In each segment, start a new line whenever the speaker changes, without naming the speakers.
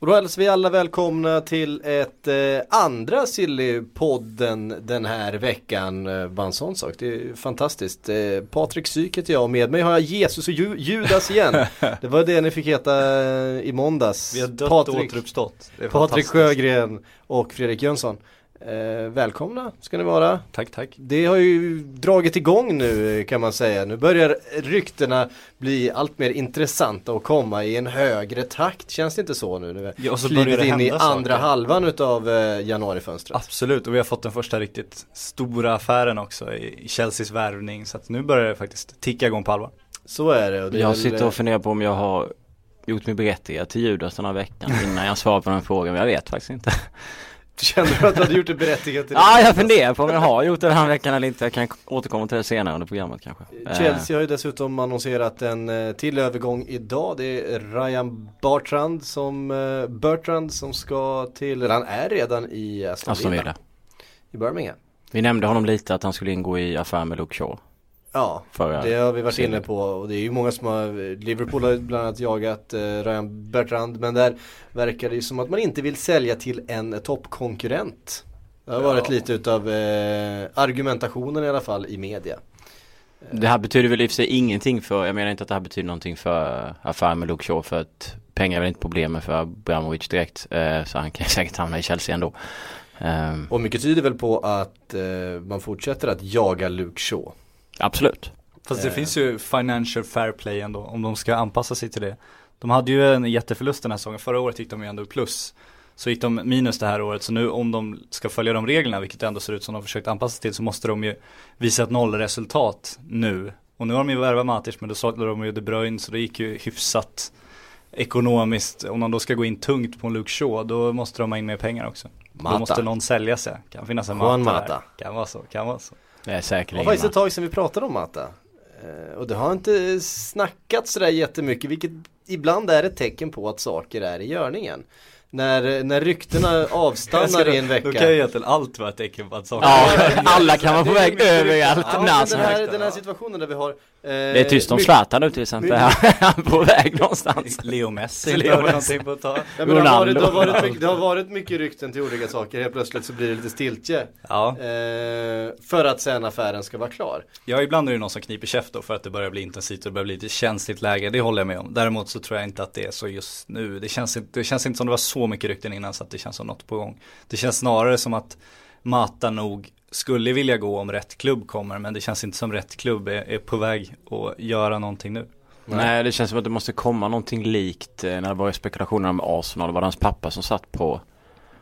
Och då hälsar vi alla välkomna till ett eh, andra Sillypodden den här veckan. Eh, bara en sån sak, det är fantastiskt. Eh, Patrik Syk heter jag och med mig har jag Jesus och Ju Judas igen. det var det ni fick heta eh, i måndags.
Vi har dött
Patrik,
och återuppstått.
Patrik. Sjögren och Fredrik Jönsson. Eh, välkomna ska ni vara.
Tack, tack.
Det har ju dragit igång nu kan man säga. Nu börjar ryktena bli allt mer intressanta och komma i en högre takt. Känns det inte så nu? Vi
Ja, och så börjar det
in i andra
saker.
halvan utav eh, januarifönstret.
Absolut, och vi har fått den första riktigt stora affären också i Chelseas värvning. Så att nu börjar det faktiskt ticka igång på allvar.
Så är det. Och det
Jag
väl,
sitter
eh,
och funderar på om jag har gjort mig berättigad till Judas den här veckan innan jag svarar på den frågan, men jag vet faktiskt inte.
Känner du att du hade gjort det berättigat till
Ja, jag funderar på om jag har gjort det den här veckan eller inte. Jag kan återkomma till det senare under programmet kanske. Eh,
Chelsea har ju dessutom annonserat en eh, till övergång idag. Det är Ryan Bartrand som, eh, Bertrand som ska till, eller han är redan i Aston. Villa. I Birmingham.
Vi nämnde honom lite att han skulle ingå i affär med Luke Shaw.
Ja,
Förra
det har vi varit inne på och det är ju många som har, Liverpool har bland annat jagat eh, Ryan Bertrand men där verkar det ju som att man inte vill sälja till en toppkonkurrent. Det har varit
Ja.
lite utav eh, argumentationen i alla fall i media.
Det här betyder väl i och för sig ingenting för, jag menar inte att det här betyder någonting för affären med Luke Shaw för att pengar är väl inte problemet för Abramovic direkt. Eh, så han kan säkert hamna i Chelsea ändå. Ehm,
Och mycket tyder väl på att eh, man fortsätter att jaga Luke Shaw.
Absolut.
Fast det
Eh.
finns ju financial fair play ändå, om de ska anpassa sig till det. De hade ju en jätteförlust den här säsongen, förra året gick de ju ändå plus. Så gick de minus det här året, så nu om de ska följa de reglerna, vilket det ändå ser ut som de försökt anpassa sig till, så måste de ju visa ett nollresultat nu. Och nu har de ju värvat Matic, men då saknar de ju De Bruyne, så det gick ju hyfsat ekonomiskt. Om de då ska gå in tungt på en Luke Shaw, då måste de ha in mer pengar också.
Mata.
Då måste någon sälja sig, kan finnas en
Juan
Mata,
Mata.
Kan vara så, kan vara så.
Det är
Det var
säkerligen
faktiskt ett tag sedan vi pratade om Mata. Eh, och det har inte snackats sådär jättemycket vilket ibland är ett tecken på att saker är i görningen. När, när ryktena avstannar i en vecka.
Då kan ju egentligen allt vara ett tecken på att saker
Ja, alla kan vara på väg överallt
ja,
när
men
som
den, här,
helst.
den här situationen där vi har eh,
Det är tyst om Zlatan nu till exempel, han är på väg någonstans.
Leo Messi
Leo Messi.
på.
Ja, men det, har varit, det, har varit mycket, det har varit mycket rykten till olika saker, helt plötsligt så blir det lite stiltje.
Ja,
Eh, för att sen affären ska vara klar.
ja ibland är det någon som kniper käft då för att det börjar bli intensivt och det börjar bli lite känsligt läge, det håller jag med om. Däremot så tror jag inte att det är så just nu. Det känns det känns inte som det var så mycket rykten innan så att det känns som något på gång. Det känns snarare som att Mata nog skulle vilja gå om rätt klubb kommer men det känns inte som rätt klubb är, är på väg att göra någonting nu.
Nej det känns som att det måste komma någonting likt eh, när det var spekulationer om Arsenal. Det var hans pappa som satt på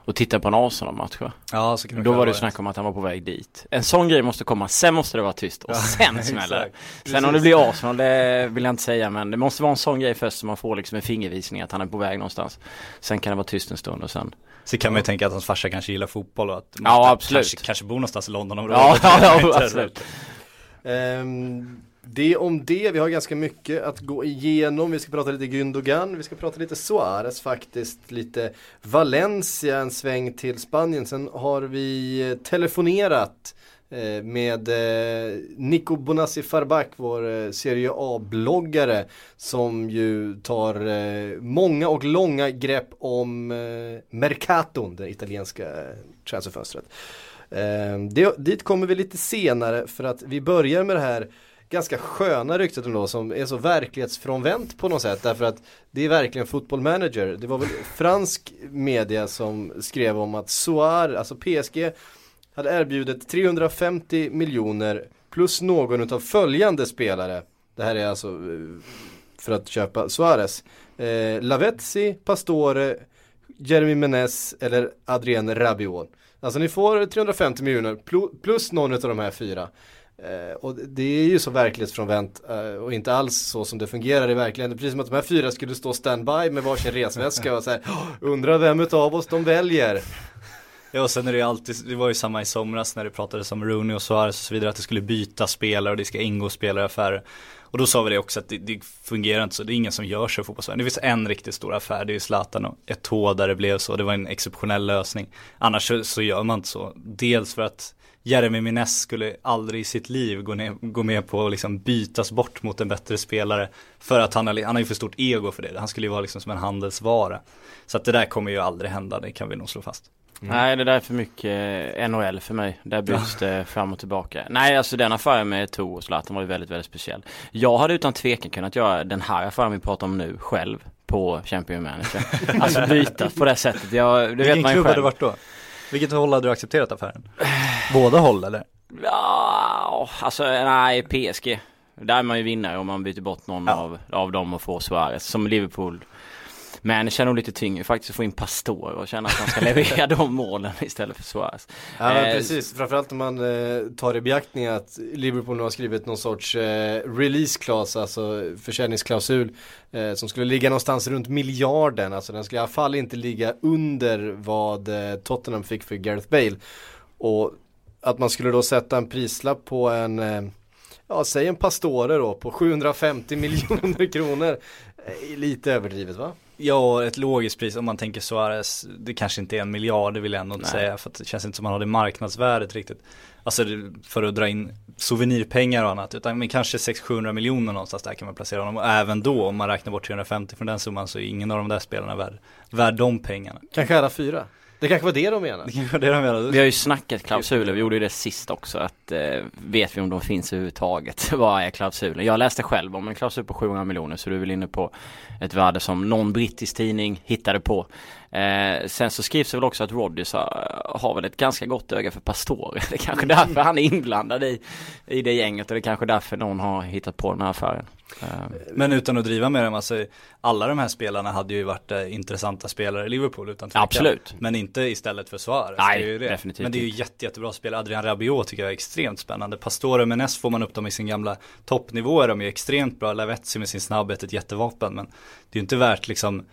och tittade på en Arsenal-match va?
Ja, så kan
Då var det snack om att han var på väg dit. En sån grej måste komma, sen måste det vara tyst och sen smäller det. Sen om det blir Arsenal, det vill jag inte säga men det måste vara en sån grej först så man får liksom en fingervisning att han är på väg någonstans. Sen kan det vara tyst en stund och sen
Så kan man ju tänka att hans farsa kanske gillar fotboll och att
Ja, absolut.
Kanske, kanske bor någonstans i Londonområdet.
Ja, ja, ja
inte.
absolut.
Ehm, det om det, vi har ganska mycket att gå igenom. Vi ska prata lite Gündogan, vi ska prata lite Suarez faktiskt, lite Valencia, en sväng till Spanien. Sen har vi eh, telefonerat eh, med eh, Nico Bonassi Farbak, vår Serie A-bloggare som ju tar många och långa grepp om Mercaton, det italienska transferfönstret. Dit kommer vi lite senare för att vi börjar med det här ganska sköna ryktet ändå som är så verklighetsfrånvänt på något sätt därför att det är verkligen football manager. Det var väl fransk media som skrev om att Soar, alltså PSG hade erbjudit 350 miljoner plus någon av följande spelare. Det här är alltså eh, för att köpa Suarez. Eh, Lavetzi, Pastore, Jeremy Menez eller Adrien Rabiot. Alltså ni får 350 miljoner plus någon av de här fyra. Eh, och det är ju så verklighetsfrånvänt eh, och inte alls så som det fungerar i verkligheten. Precis som att de här fyra skulle stå standby med varsin resväska och så här, undrar vem utav oss de väljer.
Ja och sen är det ju alltid, det var ju samma i somras när det pratades om Rooney och Suarez och så vidare att det skulle byta spelare och det ska ingå spelare i affärer. Och då sa vi det också att det, det fungerar inte så, det är ingen som gör så i fotbollsvärlden. Det finns en riktigt stor affär, det är Zlatan och Eto'o där det blev så, det var en exceptionell lösning. Annars så, så gör man inte så. Dels för att Jeremy Miness skulle aldrig i sitt liv gå, ner, gå med på att liksom bytas bort mot en bättre spelare. För att han har, han har ju för stort ego för det. Han skulle ju vara liksom som en handelsvara. Så att det där kommer ju aldrig hända, det kan vi nog slå fast.
Mm. Nej det där är för mycket NHL för mig. Där byts det fram och tillbaka. Nej alltså den affären med To och Zlatan var ju väldigt väldigt speciell. Jag hade utan tvekan kunnat göra den här affären vi pratar om nu själv på Champion Manager. alltså byta på det sättet. Jag, det
Vilken
vet man ju
klubb
själv.
hade varit då? Vilket håll hade du accepterat affären? Båda håll eller?
Ja, alltså nej PSG. Där är man ju vinnare om man byter bort någon
Ja.
av, av dem och får Suarez. Som Liverpool. Men det känner nog lite tyngre faktiskt att få in Pastor och känna att man ska leverera de målen istället för Suarez.
Ja men
Eh,
precis, framförallt om man eh, tar i beaktning att Liverpool nu har skrivit någon sorts eh, release clause, alltså försäljningsklausul eh, som skulle ligga någonstans runt miljarden, alltså den skulle i alla fall inte ligga under vad eh, Tottenham fick för Gareth Bale. Och att man skulle då sätta en prislapp på en, eh, ja säg en Pastore då, på 750 miljoner kronor. Eh, lite överdrivet va?
Ja, ett logiskt pris om man tänker Suarez, det kanske inte är en miljard, det vill jag ändå inte
Nej.
säga, för det känns inte som han har det marknadsvärdet riktigt. Alltså för att dra in souvenirpengar och annat, utan men kanske 600-700 miljoner någonstans där kan man placera honom. Och även då, om man räknar bort 350 från den summan, så är ingen av de där spelarna värd, värd de pengarna.
Kanske alla fyra. Det kanske var det de menade.
Det kanske var det de menade.
Vi har ju snackat klausuler, vi gjorde ju det sist också att eh, vet vi om de finns överhuvudtaget? Vad är klausulen? Jag läste själv om en klausul på 700 miljoner så du är väl inne på ett värde som någon brittisk tidning hittade på. Eh, sen så skrivs det väl också att Rodgers har, har väl ett ganska gott öga för Pastore. Det är kanske därför han är inblandad i, i det gänget och det är kanske därför någon har hittat på den här affären. Eh,
Men utan att driva med dem, alltså alla de här spelarna hade ju varit eh, intressanta spelare i Liverpool utan tvekan.
Absolut.
Men inte istället för Suarez.
Nej,
det är det.
definitivt
Men det är ju jätte, jättebra spelare. Adrian Rabiot tycker jag är extremt spännande. Pastore och Menes får man upp dem i sin gamla toppnivå är de ju extremt bra. Lavetzi med sin snabbhet, ett jättevapen. Men det är ju inte värt liksom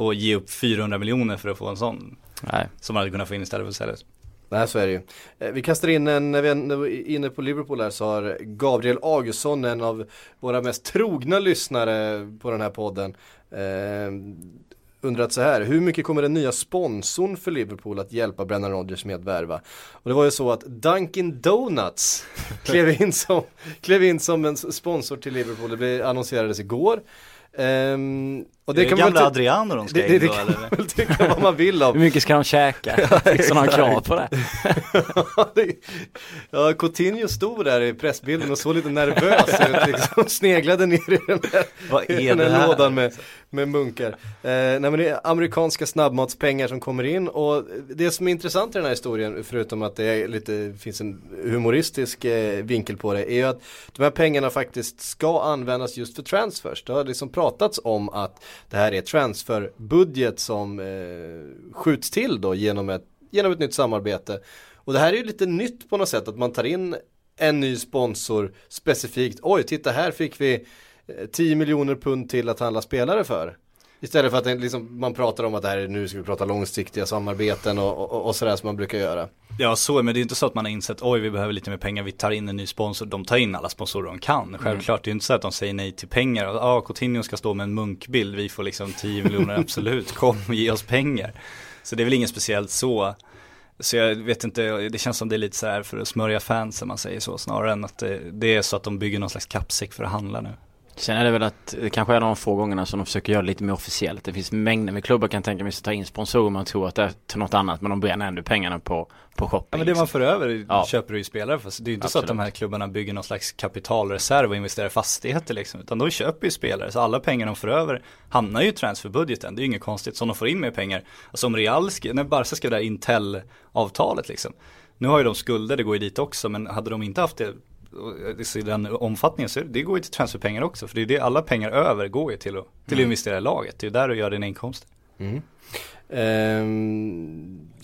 att ge upp 400 miljoner för att få en sån.
nej.
Som man hade kunnat få in istället för Sellers.
Nej så är det ju. Eh, Vi kastar in en, när vi är inne på Liverpool här så har Gabriel Augustsson, en av våra mest trogna lyssnare på den här podden, eh, undrat så här, hur mycket kommer den nya sponsorn för Liverpool att hjälpa Brennan Rodgers med att värva? Och det var ju så att Dunkin Donuts klev in som, klev in som en sponsor till Liverpool, det blev, annonserades igår. Ehm, och
det är
man
gamla Adriano de ska
det,
in
det, det
då
kan
eller?
väl tycka vad man vill om.
Hur mycket ska de käka? Finns det några krav på det?
Ja, det- Coutinho stod där i pressbilden och såg lite nervös ut, liksom sneglade ner i den där, i den
det
där lådan med, med munkar. Eh, nej men det är amerikanska snabbmatspengar som kommer in och det som är intressant i den här historien, förutom att det är lite, finns en humoristisk eh, vinkel på det, är ju att de här pengarna faktiskt ska användas just för transfers. Det har liksom pratats om att det här är transferbudget som eh, skjuts till då genom ett, genom ett nytt samarbete. Och det här är ju lite nytt på något sätt att man tar in en ny sponsor specifikt. Oj, titta här fick vi eh, 10 miljoner pund till att handla spelare för. Istället för att liksom, man pratar om att det här är, nu ska vi prata långsiktiga samarbeten och, och, och sådär som man brukar göra.
Ja så, men det är inte så att man har insett, oj vi behöver lite mer pengar, vi tar in en ny sponsor. De tar in alla sponsorer de kan, självklart. Det är inte så att de säger nej till pengar. Ja, ah, Coutinho ska stå med en munkbild, vi får liksom 10 miljoner, absolut, kom ge oss pengar. Så det är väl inget speciellt så. Så jag vet inte, det känns som det är lite så här för att smörja fansen man säger så, snarare än att det, det är så att de bygger någon slags kappsäck för att handla nu.
Sen är det väl att det kanske är de få gångerna som de försöker göra det lite mer officiellt. Det finns mängder med klubbar kan tänka mig att ta in sponsorer man tror att det är till något annat men de bränner ändå pengarna på, på shopping.
Ja men det man får över
Ja.
köper du ju spelare för. Det är ju inte så att de
Absolut.
här klubbarna bygger någon slags kapitalreserv och investerar i fastigheter liksom. Utan de köper ju spelare. Så alla pengar de får över hamnar ju i transferbudgeten. Det är ju inget konstigt. Så de får in mer pengar. Alltså om Real, när Barca skrev det här Intel-avtalet liksom. Nu har ju de skulder, det går ju dit också. Men hade de inte haft det i den omfattningen så det går ju till transferpengar också. För det är det alla pengar över går ju till att, till att investera i laget. Det är ju där du gör dina inkomster.
Ehm,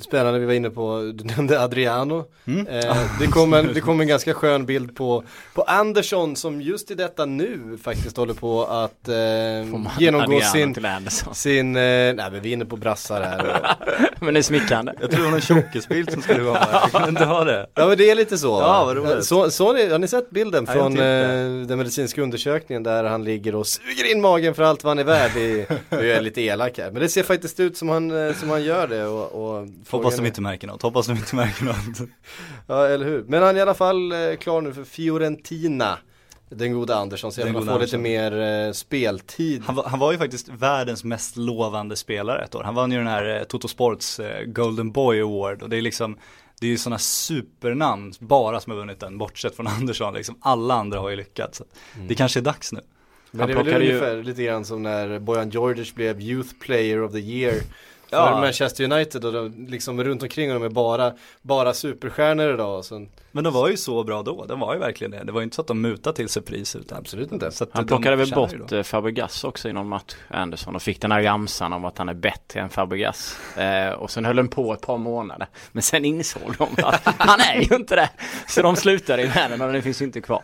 spännande, vi var inne på, du nämnde Adriano.
Mm.
Eh, det, kom en, det kom en ganska skön bild på, på Andersson som just i detta nu faktiskt håller på att eh, genomgå
Adriano
sin, sin, eh, nej men vi är inne på brassar här.
Men det är smickrande.
Jag tror det var någon tjockisbild som skulle vara med. Jag kunde inte ha det.
Ja men det är lite så.
Ja, vad roligt.
Så, så ni, har ni sett bilden från eh, den medicinska undersökningen där han ligger och suger in magen för allt vad han är värd? Det är, nu är jag lite elak här, men det ser faktiskt ut ut som han, som han gör det och, och
Hoppas de inte märker något, hoppas de inte märker något
Ja eller hur, men han är i alla fall klar nu för Fiorentina den gode Andersson, så jag får få lite mer eh, speltid.
Han var, han var, ju faktiskt världens mest lovande spelare ett år. Han vann ju den här eh, Toto Sports eh, Golden Boy Award och det är liksom det är ju sådana supernamn bara som har vunnit den, bortsett från Andersson liksom. Alla andra har ju lyckats. Mm. Det kanske är dags nu.
Men det är väl ungefär ju... lite grann som när Bojan Djordjic blev Youth Player of the Year för ja. Manchester United och de, liksom runt omkring honom är bara, bara superstjärnor idag. Så...
Men de var ju så bra då, de var ju verkligen det. Det var ju inte så att de mutade till sig pris utan
Absolut inte.
Så han plockade väl bort eh, Fabregas också i någon match, Anderson, och fick den här ramsan om att han är bättre än Fabregas. Eh, och sen höll den på ett par månader. Men sen insåg de att han är ju inte det. Så de slutade i världen och den finns ju inte kvar.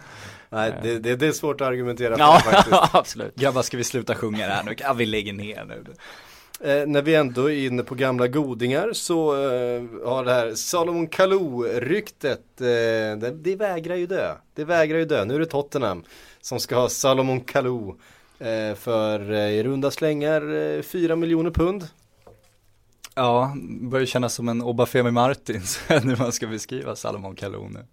Nej, det, det, det, är svårt att argumentera för
ja,
faktiskt.
absolut.
Grabbar, ska vi sluta sjunga det här nu? Ja, vi lägger ner nu.
Eh, när vi ändå är inne på gamla godingar så eh, har det här Salomon Kalou-ryktet, eh, det, det, vägrar ju dö. Det vägrar ju dö. Nu är det Tottenham som ska ha Salomon Kalou eh, för eh, i runda slängar 4 eh, miljoner pund.
Ja, börjar kännas som en Obafemi Martins när man ska beskriva Salomon Kalou nu.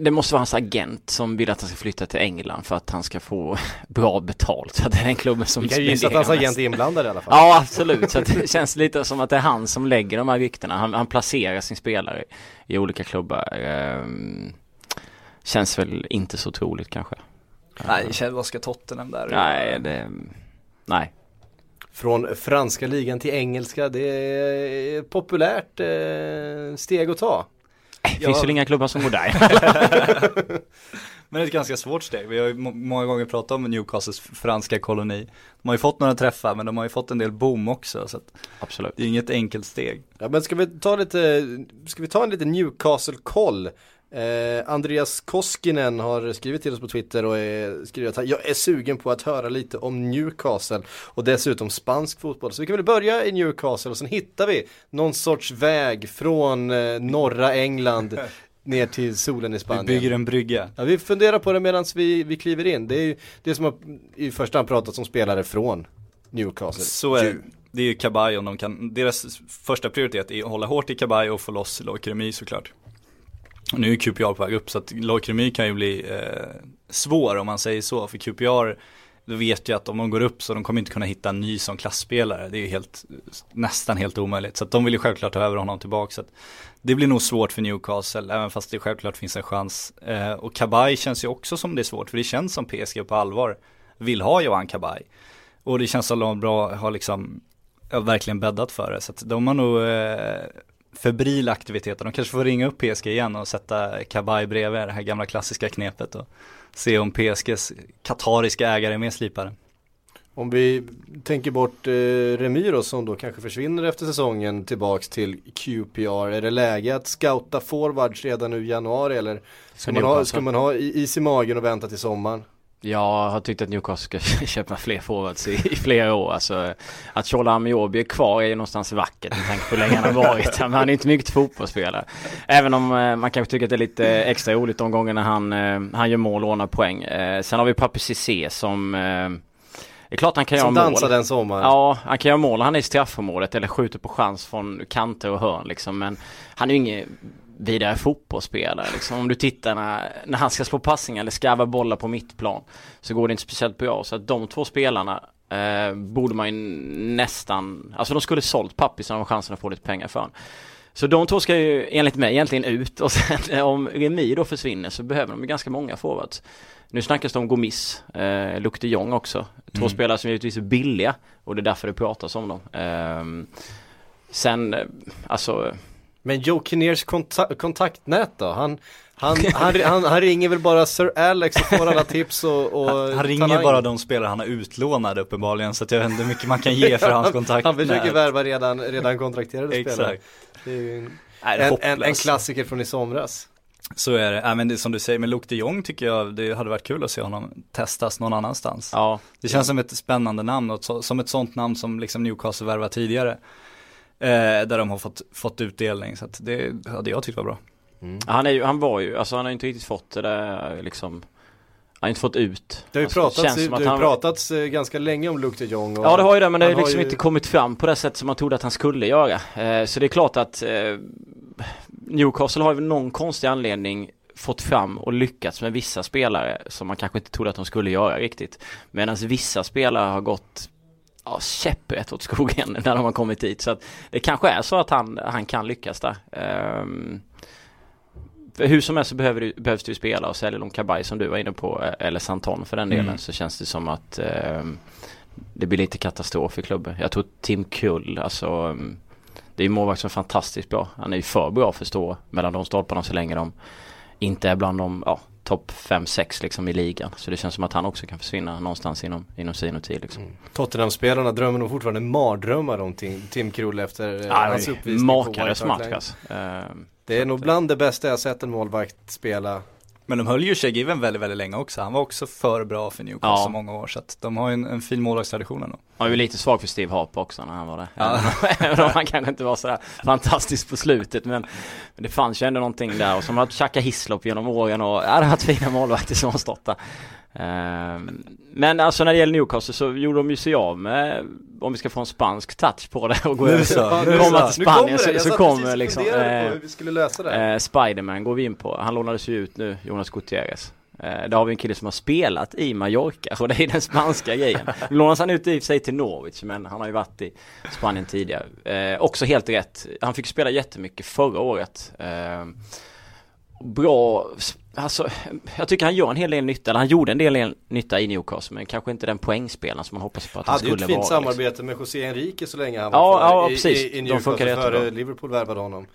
Det måste vara hans agent som vill att han ska flytta till England för att han ska få bra betalt. Så det är den klubben som
Vi kan ju gissa att hans agent är inblandad i alla fall.
Ja, absolut. Så det känns lite som att det är han som lägger de här ryktena. Han, han placerar sin spelare i olika klubbar. Ehm, känns väl inte så troligt kanske.
Nej, vad ska Tottenham där?
Nej, det, nej.
Från franska ligan till engelska, det är populärt eh, steg att ta.
Det finns väl inga klubbar som går där.
Men det är ett ganska svårt steg. Vi har ju många gånger pratat om Newcastles franska koloni. De har ju fått några träffar men de har ju fått en del boom också. Så
Absolut.
Det är inget enkelt steg.
Ja men ska vi ta lite, ska vi ta en liten Newcastle-koll? Eh, Andreas Koskinen har skrivit till oss på Twitter och är, skrivit att jag är sugen på att höra lite om Newcastle och dessutom spansk fotboll. Så vi kan väl börja i Newcastle och sen hittar vi någon sorts väg från eh, norra England ner till solen i Spanien.
Vi bygger en brygga.
Ja, vi funderar på det medan vi, vi kliver in. Det är ju det som har i första hand pratat om spelare från Newcastle.
Så är det. är ju Kabay om de kan, deras första prioritet är att hålla hårt i Kabay och få loss Lokremi såklart. Och nu är QPR på väg upp så att lagkemi kan ju bli eh, svår om man säger så. För QPR, då vet ju att om de går upp så de kommer inte kunna hitta en ny som klassspelare. Det är ju helt, nästan helt omöjligt. Så att de vill ju självklart ta över honom tillbaka. Så att det blir nog svårt för Newcastle, även fast det självklart finns en chans. Eh, och Kabay känns ju också som det är svårt, för det känns som PSG på allvar vill ha Johan Kabay. Och det känns som att de bra, har liksom verkligen bäddat för det. Så att de har nog eh, febrila aktiviteter. De kanske får ringa upp PSG igen och sätta Kabay bredvid det här gamla klassiska knepet och se om PSGs katariska ägare är mer slipade.
Om vi tänker bort eh, Remiro som då kanske försvinner efter säsongen tillbaks till QPR. Är det läge att scouta forwards redan nu i januari eller ska man, ha, ska man ha is i magen och vänta till sommaren?
Jag har tyckt att Newcastle ska köpa fler forwards i, i flera år. Alltså, att Shola Amiobi är kvar är ju någonstans vackert med tanke på hur länge han har varit. Men han är inte mycket fotbollsspelare. Även om eh, man kanske tycker att det är lite extra roligt de gångerna han, eh, han gör mål och ordnar poäng. Eh, sen har vi Papi Cissé som eh, det är klart han kan
som
göra mål.
Som dansar den sommaren.
Ja, han kan göra mål. Han är i straffområdet eller skjuter på chans från kanter och hörn liksom. Men han är ju ingen vidare fotbollsspelare liksom. Om du tittar när, när han ska slå passningar eller skarva bollar på mittplan så går det inte speciellt bra. Så att de två spelarna eh, borde man ju nästan, alltså de skulle sålt Pappis om chansen att få lite pengar för honom. Så de två ska ju enligt mig egentligen ut och sen om Remi då försvinner så behöver de ju ganska många forwards. Nu snackas det om Gomis, eh, Luc de Jong också. Två mm. spelare som givetvis är billiga och det är därför det pratas om dem. Eh, sen, alltså
men Joe Kinnears konta kontaktnät då? Han, han, han, han, han, ringer väl bara Sir Alex och får alla tips och, och
Han, han ringer bara de spelare han har utlånade uppenbarligen så att jag vet inte hur mycket man kan ge för hans kontaktnät
Han försöker värva redan, redan kontrakterade spelare Det är ju en, en, en, en, klassiker från i somras
så är det, ja, men det, som du säger med Luke de Jong tycker jag det hade varit kul att se honom testas någon annanstans.
Ja.
Det känns som ett spännande namn och som ett sånt namn som liksom Newcastle värvat tidigare. Eh, där de har fått, fått utdelning så att det hade jag tyckt var bra.
Mm. Han, är ju, han var ju, alltså han har inte riktigt fått det där liksom har inte fått ut.
Det har ju
Alltså,
pratats,
känns som
det ju
han-
pratats eh, ganska länge om Luke de Jong. Och
Ja det har ju det men det
han har
liksom
ju-
inte kommit fram på det sätt som man trodde att han skulle göra. Eh, så det är klart att eh, Newcastle har ju någon konstig anledning fått fram och lyckats med vissa spelare som man kanske inte trodde att de skulle göra riktigt. Medan vissa spelare har gått ja, käpprätt åt skogen när de har kommit dit. Så att det kanske är så att han, han kan lyckas där. För hur som helst så behöver det, behövs det ju spela och säljer de Kabaj som du var inne på eh, eller Santon för den delen
Mm.
så känns det som att ehm, det blir lite katastrof i klubben. Jag tror Tim Kull, alltså ehm, det är ju målvakt som är fantastiskt bra. Han är ju för bra för att stå mellan de stolparna så länge de inte är bland de ja, topp 5-6 liksom i ligan. Så det känns som att han också kan försvinna någonstans inom, inom sin och tid liksom.
Mm. Tottenham-spelarna drömmer nog fortfarande mardrömmar om Tim, Tim Krul efter eh, hans uppvisning på
Makalös match alltså. Ehm,
Det är nog
att,
bland det bästa jag sett en målvakt spela.
Men de höll ju Shea Given väldigt, väldigt länge också. Han var också för bra för Newcastle
Ja.
så många år. Så att de har ju en, en fin målvaktstradition ändå.
Han var ju lite svag för Steve Harper också när han var där.
Ja.
Även om han kanske inte var sådär fantastisk på slutet men, men det fanns ju ändå någonting där och som har Xhaka Hislop genom åren och ja, det har varit fina målvakter som har stått där. Ehm, men alltså när det gäller Newcastle så gjorde de ju sig av med, om vi ska få en spansk touch på det och gå över
så,
komma till Spanien så, så kommer liksom eh,
hur vi skulle lösa det. här.
Eh, Spiderman går vi in på. Han lånades ju ut nu, Jonas Gutierrez. Eh, där har vi en kille som har spelat i Mallorca och det är den spanska grejen. Nu lånas han ut i sig till Norwich men han har ju varit i Spanien tidigare. Eh, också helt rätt. Han fick spela jättemycket förra året. Eh, bra, alltså jag tycker han gör en hel del nytta, eller han gjorde en del nytta i Newcastle men kanske inte den poängspelaren som man hoppas på att han
hade ju
skulle
ett fint
vara. liksom.
samarbete med José Enrique så länge han var
Ja,
kvar
ja,
i,
precis.
i, i Newcastle före. Liverpool värvade honom.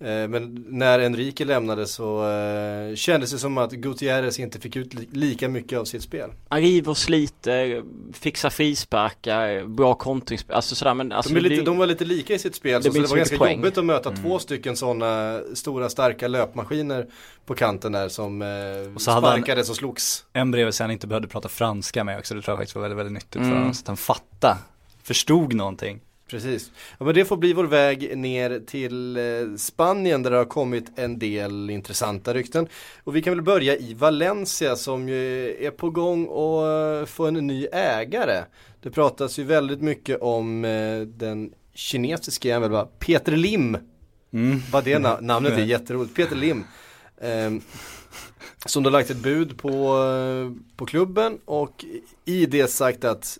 Eh, Men när Enrique lämnade så eh, kändes det som att Gutierrez inte fick ut li- lika mycket av sitt spel.
Han river sliter, fixar frisparkar, bra kontringsspel, alltså sådär men alltså
De,
det
lite,
blir-
de var lite lika i sitt spel,
det
så, så det var ganska
poäng.
jobbigt att möta
Mm.
två stycken sådana stora starka löpmaskiner på kanten där som eh,
Och så hade han-
sparkades och slogs.
En bredvid sig han inte behövde prata franska med också. Det tror jag faktiskt var väldigt, väldigt nyttigt för
Mm.
honom. Så att han fattade, förstod någonting.
Precis. Ja, men det får bli vår väg ner till eh, Spanien där det har kommit en del intressanta rykten. Och vi kan väl börja i Valencia som ju är på gång att få en ny ägare. Det pratas ju väldigt mycket om eh, den kinesiska jäveln? Peter Lim.
Mm.
Vad det na- namnet är jätteroligt. Peter Lim. ehm, som då lagt ett bud på, eh, på klubben och i det sagt att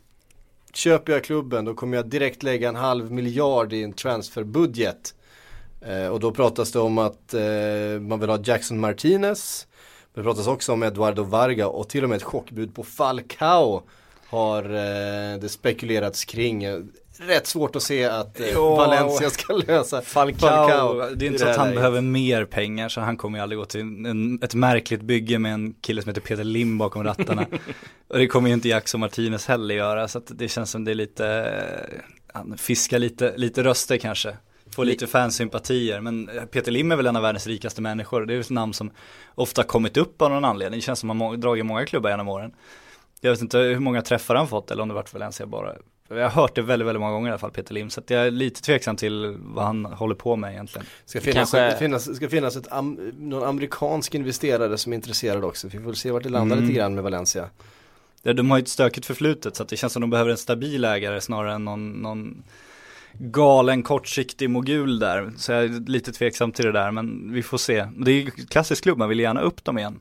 köper jag klubben då kommer jag direkt lägga en halv miljard i en transferbudget. Eh, och då pratas det om att eh, man vill ha Jackson Martinez. Det pratas också om Eduardo Varga och till och med ett chockbud på Falcao har eh, det spekulerats kring. Eh, Rätt svårt att se att eh,
Ja.
Valencia ska lösa
Falcao, det är inte så att han behöver mer pengar så han kommer ju aldrig gå till en, ett märkligt bygge med en kille som heter Peter Lim bakom rattarna. och det kommer ju inte Jackson Martinez heller göra så det känns som det är lite, eh, han fiskar lite, lite röster kanske. Får lite fansympatier men Peter Lim är väl en av världens rikaste människor. Det är ett namn som ofta kommit upp av någon anledning. Det känns som att han dragit många klubbar genom åren. Jag vet inte hur många träffar han fått eller om det varit Valencia bara. Jag har hört det väldigt, väldigt många gånger i alla fall Peter Lim. Så att jag är lite tveksam till vad han håller på med egentligen.
Ska finnas,
Kanske-
det finnas, ska finnas ett am, någon amerikansk investerare som är intresserad också. Vi får se vart det landar
Mm.
lite grann med Valencia.
Ja, de har ju ett stökigt förflutet så att det känns som de behöver en stabil ägare snarare än någon, någon galen kortsiktig mogul där. Så jag är lite tveksam till det där men vi får se. Det är ju klassisk klubb, man vill gärna upp dem igen.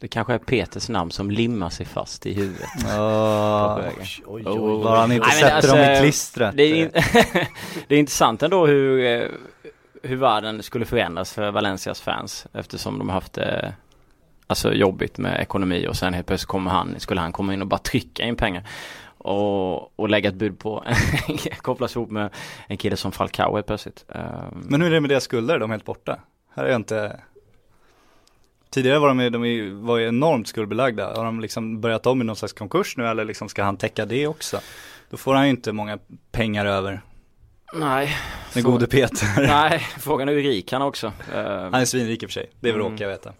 Det kanske är Peters namn som limmar sig fast i huvudet.
Ja,
på vägen.
Oj, oj,
Oh.
oj.
bara han inte
Nej,
sätter dem i
alltså,
klistret.
Det är, in... det är intressant ändå hur, eh, hur världen skulle förändras för Valencias fans eftersom de har haft det alltså jobbigt med ekonomi och sen helt plötsligt kommer han, skulle han komma in och bara trycka in pengar och, och lägga ett bud på, kopplas ihop med en kille som Falcao helt plötsligt.
Men hur är det med deras skulder? De är helt borta. Här är jag inte Tidigare var de, de var ju enormt skuldbelagda. Har de liksom börjat om i någon slags konkurs nu eller liksom ska han täcka det också? Då får han ju inte många pengar över.
nej,
Den gode Peter.
nej, frågan är hur rik han också.
Han är svinrik i och för sig. Det
Mm.
råkar jag veta.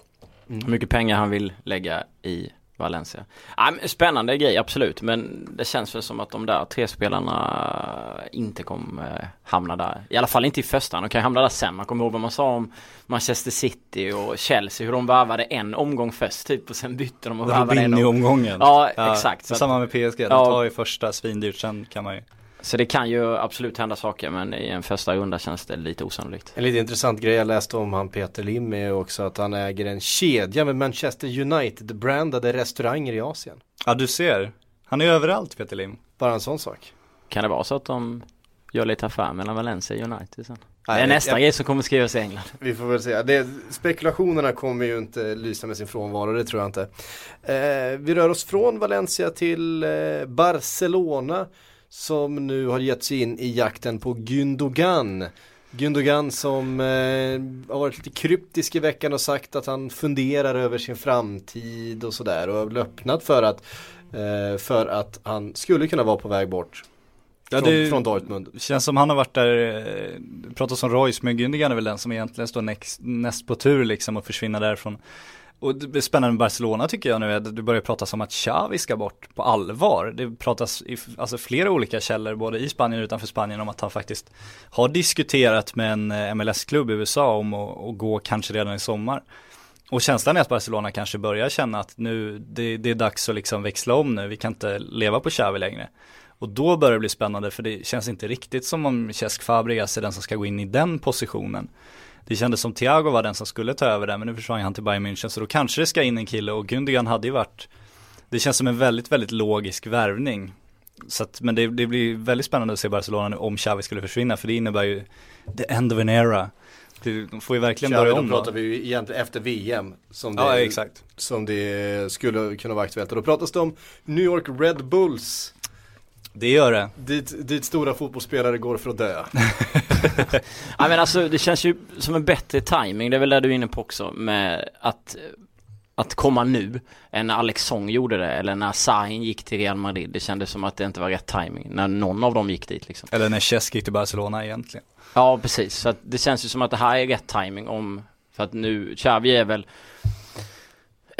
hur mycket pengar han vill lägga i Valencia. Ja, spännande grej, absolut. Men det känns väl som att de där tre spelarna inte kommer hamna där. I alla fall inte i första. De kan hamna där sen. Man kommer ihåg vad man sa om Manchester City och Chelsea. Hur de varvade en omgång först typ och sen bytte de och
varvade en
omgång.
omgången.
Ja, ja exakt.
Så samma med PSG. De tar ju första svindyrt. Sen kan man ju
så det kan ju absolut hända saker men i en första runda känns det lite osannolikt.
En lite intressant grej jag läste om han Peter Lim är också att han äger en kedja med Manchester United brandade restauranger i Asien.
Ja du ser. Han är överallt Peter Lim.
Bara en sån sak.
Kan det vara så att de gör lite affär mellan Valencia och United sen? Nej, det är nästa jag, grej som kommer skrivas i England.
Vi får väl se. Det, spekulationerna kommer ju inte lysa med sin frånvaro, det tror jag inte. Eh, vi rör oss från Valencia till eh, Barcelona som nu har gett sig in i jakten på Gündogan. Gündogan som eh, har varit lite kryptisk i veckan och sagt att han funderar över sin framtid och sådär och har öppnat för att, eh, för att han skulle kunna vara på väg bort. Ja, från, från Dortmund.
Känns som han har varit där, eh, pratas om Royce, men Gündogan är väl den som egentligen står näst, näst på tur liksom och försvinna därifrån. Och det är spännande med Barcelona tycker jag nu, är att det börjar pratas om att Xavi ska bort på allvar. Det pratas i alltså flera olika källor, både i Spanien och utanför Spanien, om att han faktiskt har diskuterat med en eh, MLS-klubb i USA om att, att gå kanske redan i sommar. Och känslan är att Barcelona kanske börjar känna att nu, det, det är dags att liksom växla om nu, vi kan inte leva på Xavi längre. Och då börjar det bli spännande för det känns inte riktigt som om Cesc Fabregas är den som ska gå in i den positionen det kändes som Thiago var den som skulle ta över det men nu försvann han till Bayern München så då kanske det ska in en kille och Gündogan hade ju varit Det känns som en väldigt, väldigt logisk värvning så att, men det, det, blir väldigt spännande att se Barcelona nu om Xavi skulle försvinna för det innebär ju the end of an era de får ju verkligen
Xavi,
börja om
då. pratar vi ju egentligen efter VM som det,
ja, exakt.
som det skulle kunna vara aktuellt. Och då pratas det om New York Red Bulls
det gör det.
Dit, dit stora fotbollsspelare går för att dö.
ja men alltså det känns ju som en bättre timing. det är väl det du är inne på också med att att komma nu än när Alex Song gjorde det eller när Sahin gick till Real Madrid. Det kändes som att det inte var rätt timing när någon av dem gick dit liksom.
Eller när Cesc gick till Barcelona egentligen.
Ja precis, så att det känns ju som att det här är rätt timing om för att nu, Xavi är väl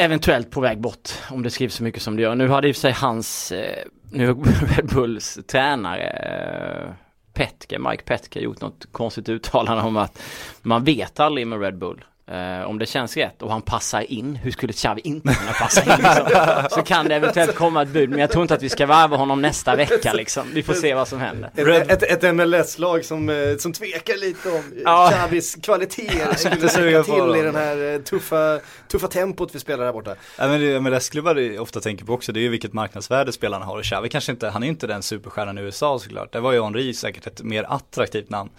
eventuellt på väg bort om det skrivs så mycket som det gör. Nu hade i och för sig hans eh, nu Red Bulls tränare eh, Petke, Mike Petke gjort något konstigt uttalande om att man vet aldrig med Red Bull Uh, om det känns rätt och han passar in, hur skulle Xavi inte kunna passa in liksom? Så kan det eventuellt komma ett bud, men jag tror inte att vi ska varva honom nästa vecka liksom. Vi får se vad som händer.
Ett, ett, ett MLS-lag som, eh, som tvekar lite om ja. Xavis kvaliteter skulle räcka till i den här eh, tuffa, tuffa tempot vi spelar här borta.
Ja, men det MLS-klubbar ofta tänker på också, det är ju vilket marknadsvärde spelarna har och Xavi kanske inte, han är inte den superstjärnan i USA såklart. Det var ju Henri säkert ett mer attraktivt namn.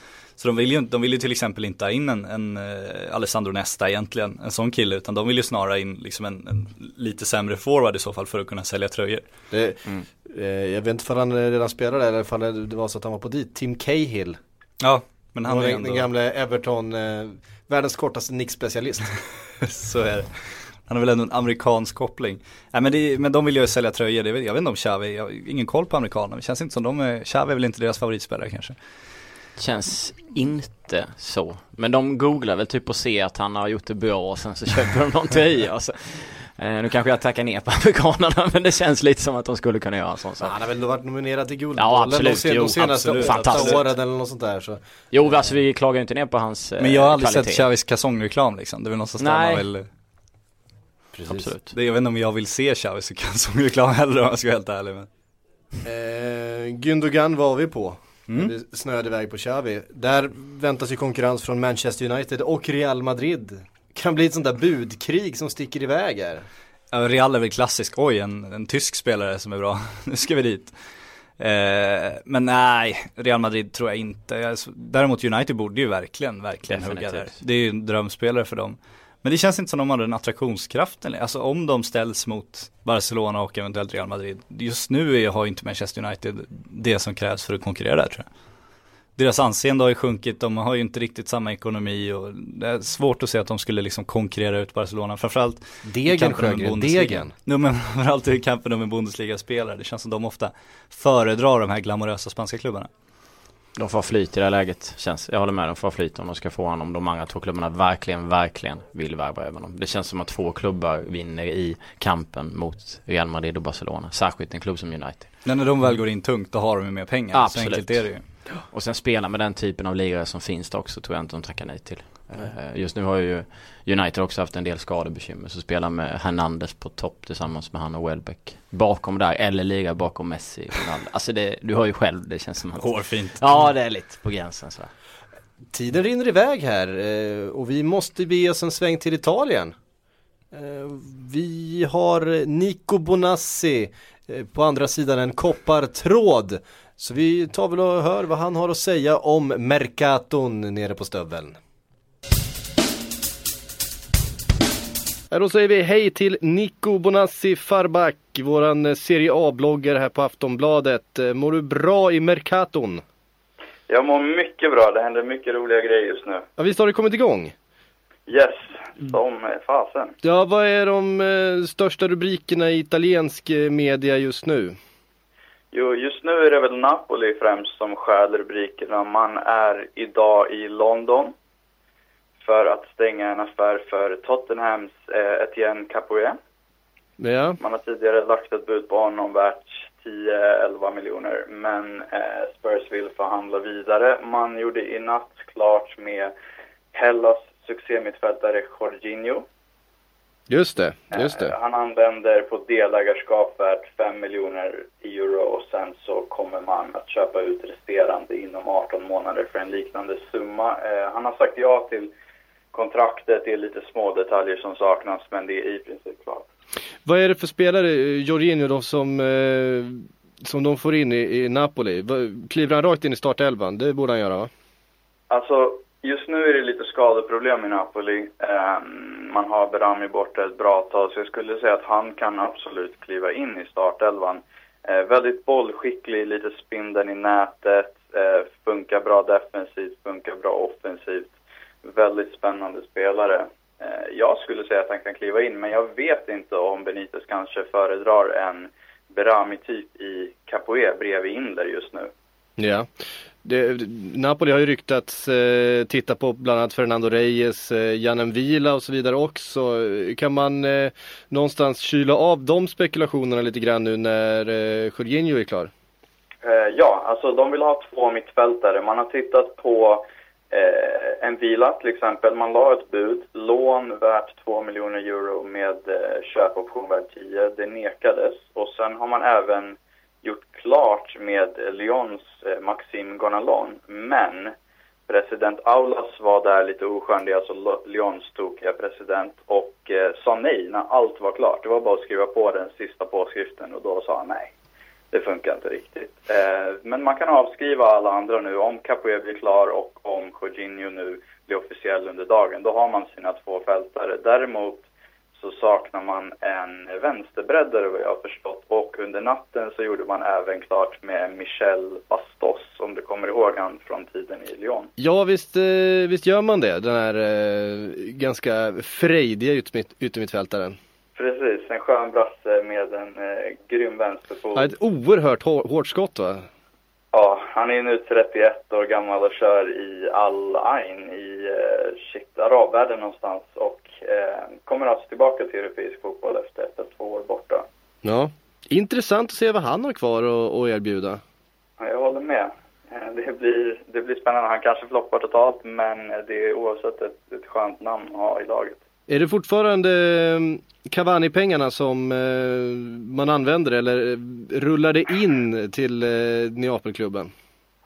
Så de vill ju, de vill ju till exempel inte ha in en, en uh, Alessandro Nesta egentligen, en sån kille, utan de vill ju snarare in liksom en, en lite sämre forward i så fall för att kunna sälja tröjor.
Det, mm. eh, jag vet inte om han redan spelar där, eller ifall det var så att han var på dit, Tim Cahill.
Ja, men han
är
ändå...
den gamle Everton, eh, världens kortaste nickspecialist.
så är det. Han har väl ändå en amerikansk koppling. Nej men, det, men de vill ju sälja tröjor, det, jag vet inte om Xavi, jag har ingen koll på amerikanerna. Det känns inte som de är, Xavi är väl inte deras favoritspelare kanske.
Känns inte så. Men de googlar väl typ och ser att han har gjort det bra och sen så köper de någon tröja och så. Eh, nu kanske jag tackar ner på amerikanerna men det känns lite som att de skulle kunna göra en sån sak.
Han har väl varit nominerad till Guldbollen ja, absolut, de, sen, jo, de senaste absolut. Fantastiskt. åren eller något sånt där. Så.
Jo, alltså vi klagar ju inte ner på hans
Men jag har aldrig kvalitet. sett Chavis kalsongreklam liksom. Det är väl någonstans där man vill
Precis. Absolut.
Det, jag vet inte om jag vill se Chavis kalsongreklam heller om jag ska vara helt ärlig. Men.
Eh, Gündogan var vi på. Mm. Det snöade iväg på Xavi. Där väntas ju konkurrens från Manchester United och Real Madrid. Kan bli ett sånt där budkrig som sticker iväg här.
Ja, Real är väl klassisk, oj en, en tysk spelare som är bra, nu ska vi dit. Eh, men nej, Real Madrid tror jag inte. Däremot United borde ju verkligen, verkligen hugga där. Det är ju en drömspelare för dem. Men det känns inte som de har den attraktionskraften. Alltså om de ställs mot Barcelona och eventuellt Real Madrid. Just nu har inte Manchester United det som krävs för att konkurrera där tror jag. Deras anseende har ju sjunkit, de har ju inte riktigt samma ekonomi och det är svårt att se att de skulle liksom konkurrera ut Barcelona. Framförallt
Degen Sjögren, Degen.
No, men framförallt i kampen om en Bundesliga-spelare. Det känns som de ofta föredrar de här glamorösa spanska klubbarna.
De får flyt i det här läget. Känns, jag håller med, de får flyt om de ska få honom. Om de andra två klubbarna verkligen, verkligen vill värva över honom. Det känns som att två klubbar vinner i kampen mot Real Madrid och Barcelona. Särskilt en klubb som United.
Men när de väl går in tungt, då har de ju mer pengar.
Absolut.
Så enkelt är det ju.
Och sen spela med den typen av lirare som finns det också tror jag inte de tackar nej till. Mm. Just nu har ju United också haft en del skadebekymmer så spela med Hernandez på topp tillsammans med han och Welbeck. Bakom där eller liga bakom Messi. Alltså det, du har ju själv, det känns som att
Hårfint.
Ja det är lite på gränsen så.
Tiden rinner iväg här eh, och vi måste be oss en sväng till Italien. Eh, vi har Nico Bonassi på andra sidan en koppartråd. Så vi tar väl och hör vad han har att säga om Mercaton nere på stöveln. Då säger vi hej till Nico Bonassi Farback, våran Serie A-bloggare här på Aftonbladet. Mår du bra i Mercaton?
Jag mår mycket bra, det händer mycket roliga grejer just nu.
Ja, visst har det kommit igång?
Yes, som fasen.
Ja, vad är de eh, största rubrikerna i italiensk eh, media just nu?
Jo, just nu är det väl Napoli främst som stjäl rubrikerna. Man är idag i London för att stänga en affär för Tottenhams eh, Etienne Capoue.
Ja.
Man har tidigare lagt ett bud på honom värt 10-11 miljoner, men eh, Spurs vill förhandla vidare. Man gjorde i natt klart med Hellas succémittfältare Jorginho.
Just det, just det.
Eh, han använder på delägarskap värt 5 miljoner euro och sen så kommer man att köpa ut resterande inom 18 månader för en liknande summa. Eh, han har sagt ja till kontraktet, det är lite små detaljer som saknas men det är i princip klart.
Vad är det för spelare, Jorginho då, som, eh, som de får in i, i Napoli? Kliver han rakt in i startelvan? Det borde han göra va?
Alltså, just nu är det lite skadeproblem i Napoli. Um, man har Berami borta ett bra tag, så jag skulle säga att han kan absolut kliva in i startelvan. Uh, väldigt bollskicklig, lite spindeln i nätet, uh, funkar bra defensivt, funkar bra offensivt. Väldigt spännande spelare. Uh, jag skulle säga att han kan kliva in, men jag vet inte om Benitez kanske föredrar en Berami-typ i Capoe bredvid Inder just nu.
Ja. Det, Napoli har ju ryktats eh, titta på bland annat Fernando Reyes, eh, Janen Vila och så vidare också. Kan man eh, någonstans kyla av de spekulationerna lite grann nu när eh, Jorginho är klar?
Eh, ja, alltså de vill ha två mittfältare. Man har tittat på eh, en Vila till exempel. Man la ett bud, lån värt 2 miljoner euro med eh, köpoption värt 10. Det nekades och sen har man även gjort klart med Lyons eh, Maxime Gonalon, men president Aulas var där lite oskön, det är alltså Lyons tokiga president, och eh, sa nej när allt var klart. Det var bara att skriva på den sista påskriften och då sa han nej. Det funkar inte riktigt. Eh, men man kan avskriva alla andra nu. Om Capoe blir klar och om Jorginho nu blir officiell under dagen, då har man sina två fältare. Däremot så saknar man en vänsterbreddare vad jag har förstått. Och under natten så gjorde man även klart med Michel Bastos, om du kommer ihåg han från tiden i Lyon.
Ja visst, eh, visst gör man det, den här eh, ganska frejdiga yttermitt, yttermittfältaren.
Precis, en skön brasse med en eh, grym vänsterfot.
Ja, ett oerhört hårt skott va?
Ja, han är nu 31 år gammal och kör i Al Ain i eh, shit, arabvärlden någonstans och eh, kommer alltså tillbaka till europeisk fotboll efter ett eller två år borta.
Ja, intressant att se vad han har kvar att erbjuda.
Ja, jag håller med. Eh, det blir, det blir spännande. Han kanske floppar totalt men det är oavsett ett, ett skönt namn att ha i laget.
Är det fortfarande ehm, Cavani-pengarna som eh, man använder eller eh, rullar det in till eh, Neapelklubben?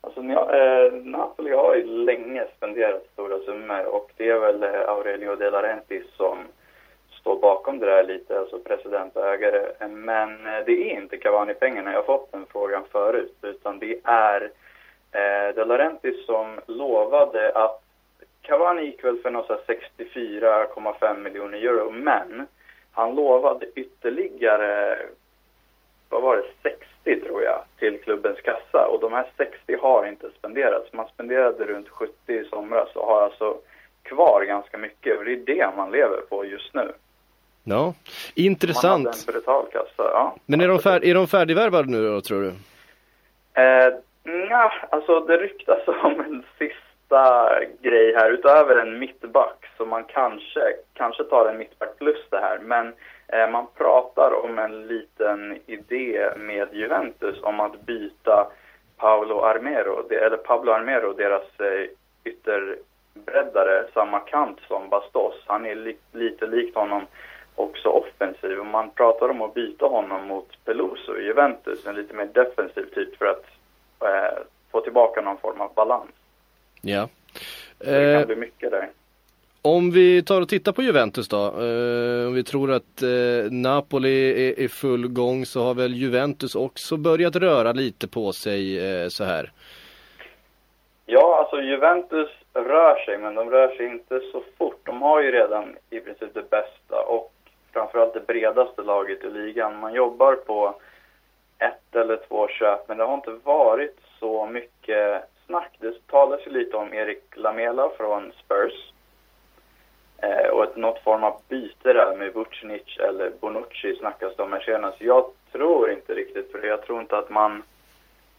Alltså eh, Napoli har ju länge spenderat stora summor och det är väl Aurelio De Laurentiis som står bakom det där lite, alltså president och ägare. Men det är inte Cavani-pengarna, jag har fått den frågan förut, utan det är eh, De Laurentiis som lovade att Cavani gick väl för något 64,5 miljoner euro, men han lovade ytterligare, vad var det, 60 tror jag, till klubbens kassa. Och de här 60 har inte spenderats. Man spenderade runt 70 i somras och har alltså kvar ganska mycket. Och det är det man lever på just nu.
Ja, intressant. Man
hade en brutal kassa, ja.
Men är de, fär är de färdigvärvade nu då, tror du?
Eh, Ja, alltså det ryktas om en sista grej här utöver en mittback. Så man kanske, kanske tar en mittback plus det här. Men eh, man pratar om en liten idé med Juventus om att byta Paolo Armero, eller Pablo Armero, deras eh, ytterbreddare, samma kant som Bastos. Han är li lite likt honom också offensiv. Och man pratar om att byta honom mot Peluso i Juventus, en lite mer defensiv typ för att eh, få tillbaka någon form av balans.
Ja.
Det kan eh, bli mycket där.
Om vi tar och tittar på Juventus då. Eh, om vi tror att eh, Napoli är i full gång så har väl Juventus också börjat röra lite på sig så här.
Ja, alltså Juventus rör sig men de rör sig inte så fort. De har ju redan i princip det bästa och framförallt det bredaste laget i ligan. Man jobbar på ett eller två köp, men det har inte varit så mycket snack. Det talas ju lite om Erik Lamela från Spurs. Eh, och ett, något form av byte där med Vucinic eller Bonucci snackas det om här senast. Jag tror inte riktigt för det. Jag tror inte att man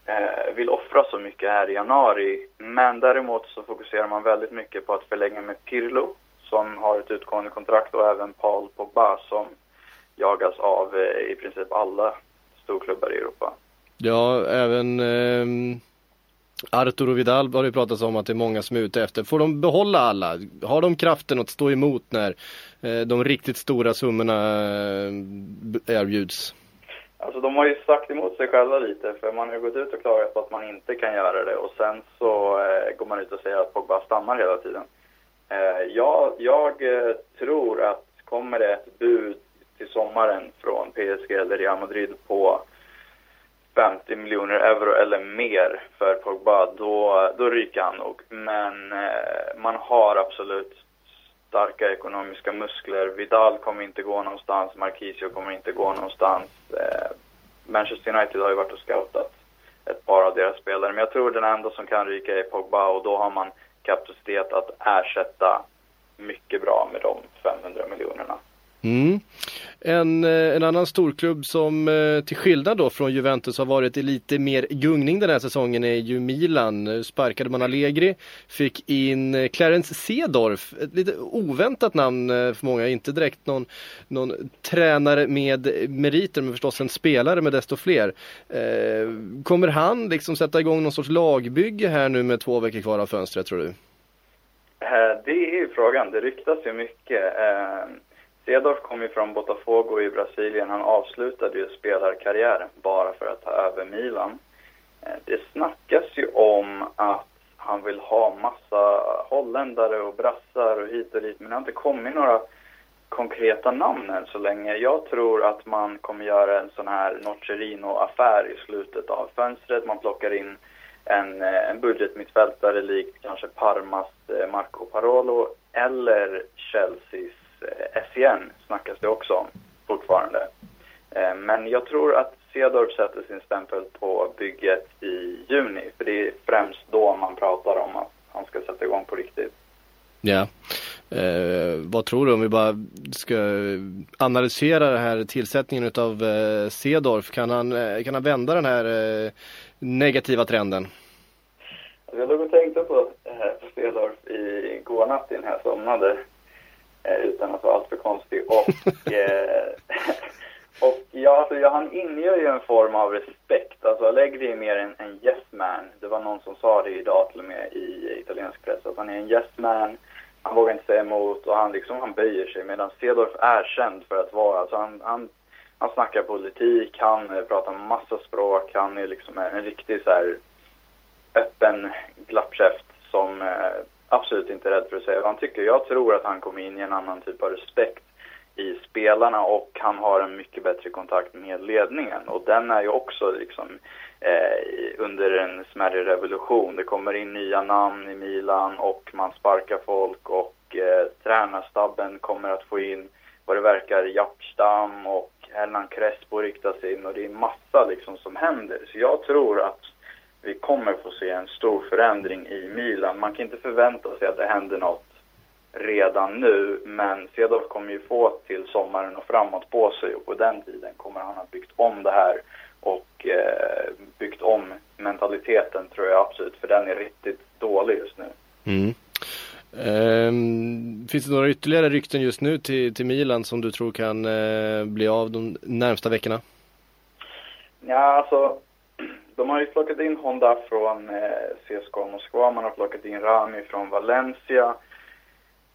eh, vill offra så mycket här i januari. Men däremot så fokuserar man väldigt mycket på att förlänga med Pirlo som har ett utgående kontrakt och även Paul Pogba som jagas av eh, i princip alla storklubbar i Europa.
Ja, även eh, Arturo Vidal har det pratats om att det är många som är ute efter. Får de behålla alla? Har de kraften att stå emot när eh, de riktigt stora summorna eh, erbjuds?
Alltså de har ju sagt emot sig själva lite för man har ju gått ut och klagat på att man inte kan göra det och sen så eh, går man ut och säger att Pogba stannar hela tiden. Eh, jag, jag tror att kommer det ett bud till sommaren från PSG eller Real Madrid på 50 miljoner euro eller mer för Pogba, då, då ryker han nog. Men eh, man har absolut starka ekonomiska muskler. Vidal kommer inte gå någonstans, Marquisio kommer inte gå någonstans. Eh, Manchester United har ju varit och scoutat ett par av deras spelare, men jag tror den enda som kan ryka är Pogba och då har man kapacitet att ersätta mycket bra med de 500 miljonerna.
Mm. En, eh, en annan storklubb som eh, till skillnad då från Juventus har varit i lite mer gungning den här säsongen är ju Milan. Eh, sparkade man Allegri, fick in Clarence Sedorf, ett lite oväntat namn för många, inte direkt någon, någon tränare med meriter men förstås en spelare med desto fler. kommer han liksom sätta igång någon sorts lagbygge här nu med två veckor kvar av fönstret tror du?
Det är ju frågan, det ryktas ju mycket. Cedorf kom ju från Botafogo i Brasilien. Han avslutade ju spelarkarriären bara för att ta över Milan. Eh, det snackas ju om att han vill ha massa holländare och brassar och hit och dit. Men det har inte kommit några konkreta namn än så länge. Jag tror att man kommer göra en sån här Nocerino-affär i slutet av fönstret. Man plockar in en, eh, en budgetmittfältare likt kanske Parmas eh, Marco Parolo eller Chelseas Eh, SEN snackas det också om fortfarande. Eh, men jag tror att Cedorf sätter sin stämpel på bygget i juni. För det är främst då man pratar om att han ska sätta igång på riktigt.
Ja. Eh, vad tror du om vi bara ska analysera den här tillsättningen utav eh, Cedorf? Kan han, eh, kan han vända den här eh, negativa trenden?
Alltså jag låg och tänkte på, eh, på Cedorf i går natt innan jag somnade. Eh, utan att vara alltför konstig. Och, eh, och ja, alltså, ja, han inger ju en form av respekt. Alltså Allegri är mer en, en yes man. Det var någon som sa det idag till och med i italiensk press, att han är en yes man. Han vågar inte säga emot och han liksom, han böjer sig. Medan Cedorf är känd för att vara, alltså han, han, han snackar politik, han pratar massa språk, han är liksom en, en riktig så här öppen glappkäft som eh, absolut inte rädd för att säga vad han tycker. Jag tror att han kommer in i en annan typ av respekt i spelarna och han har en mycket bättre kontakt med ledningen. Och den är ju också liksom eh, under en smärre revolution. Det kommer in nya namn i Milan och man sparkar folk och eh, tränarstabben kommer att få in vad det verkar Japstam och Hernan Crespo riktas in och det är massa liksom som händer. Så jag tror att vi kommer få se en stor förändring i Milan. Man kan inte förvänta sig att det händer något redan nu, men Cedorf kommer ju få till sommaren och framåt på sig och på den tiden kommer han ha byggt om det här och eh, byggt om mentaliteten tror jag absolut, för den är riktigt dålig just nu.
Mm. Um, finns det några ytterligare rykten just nu till, till Milan som du tror kan uh, bli av de närmsta veckorna?
Ja, alltså de har ju plockat in Honda från eh, CSKA Moskva, man har plockat in Rami från Valencia,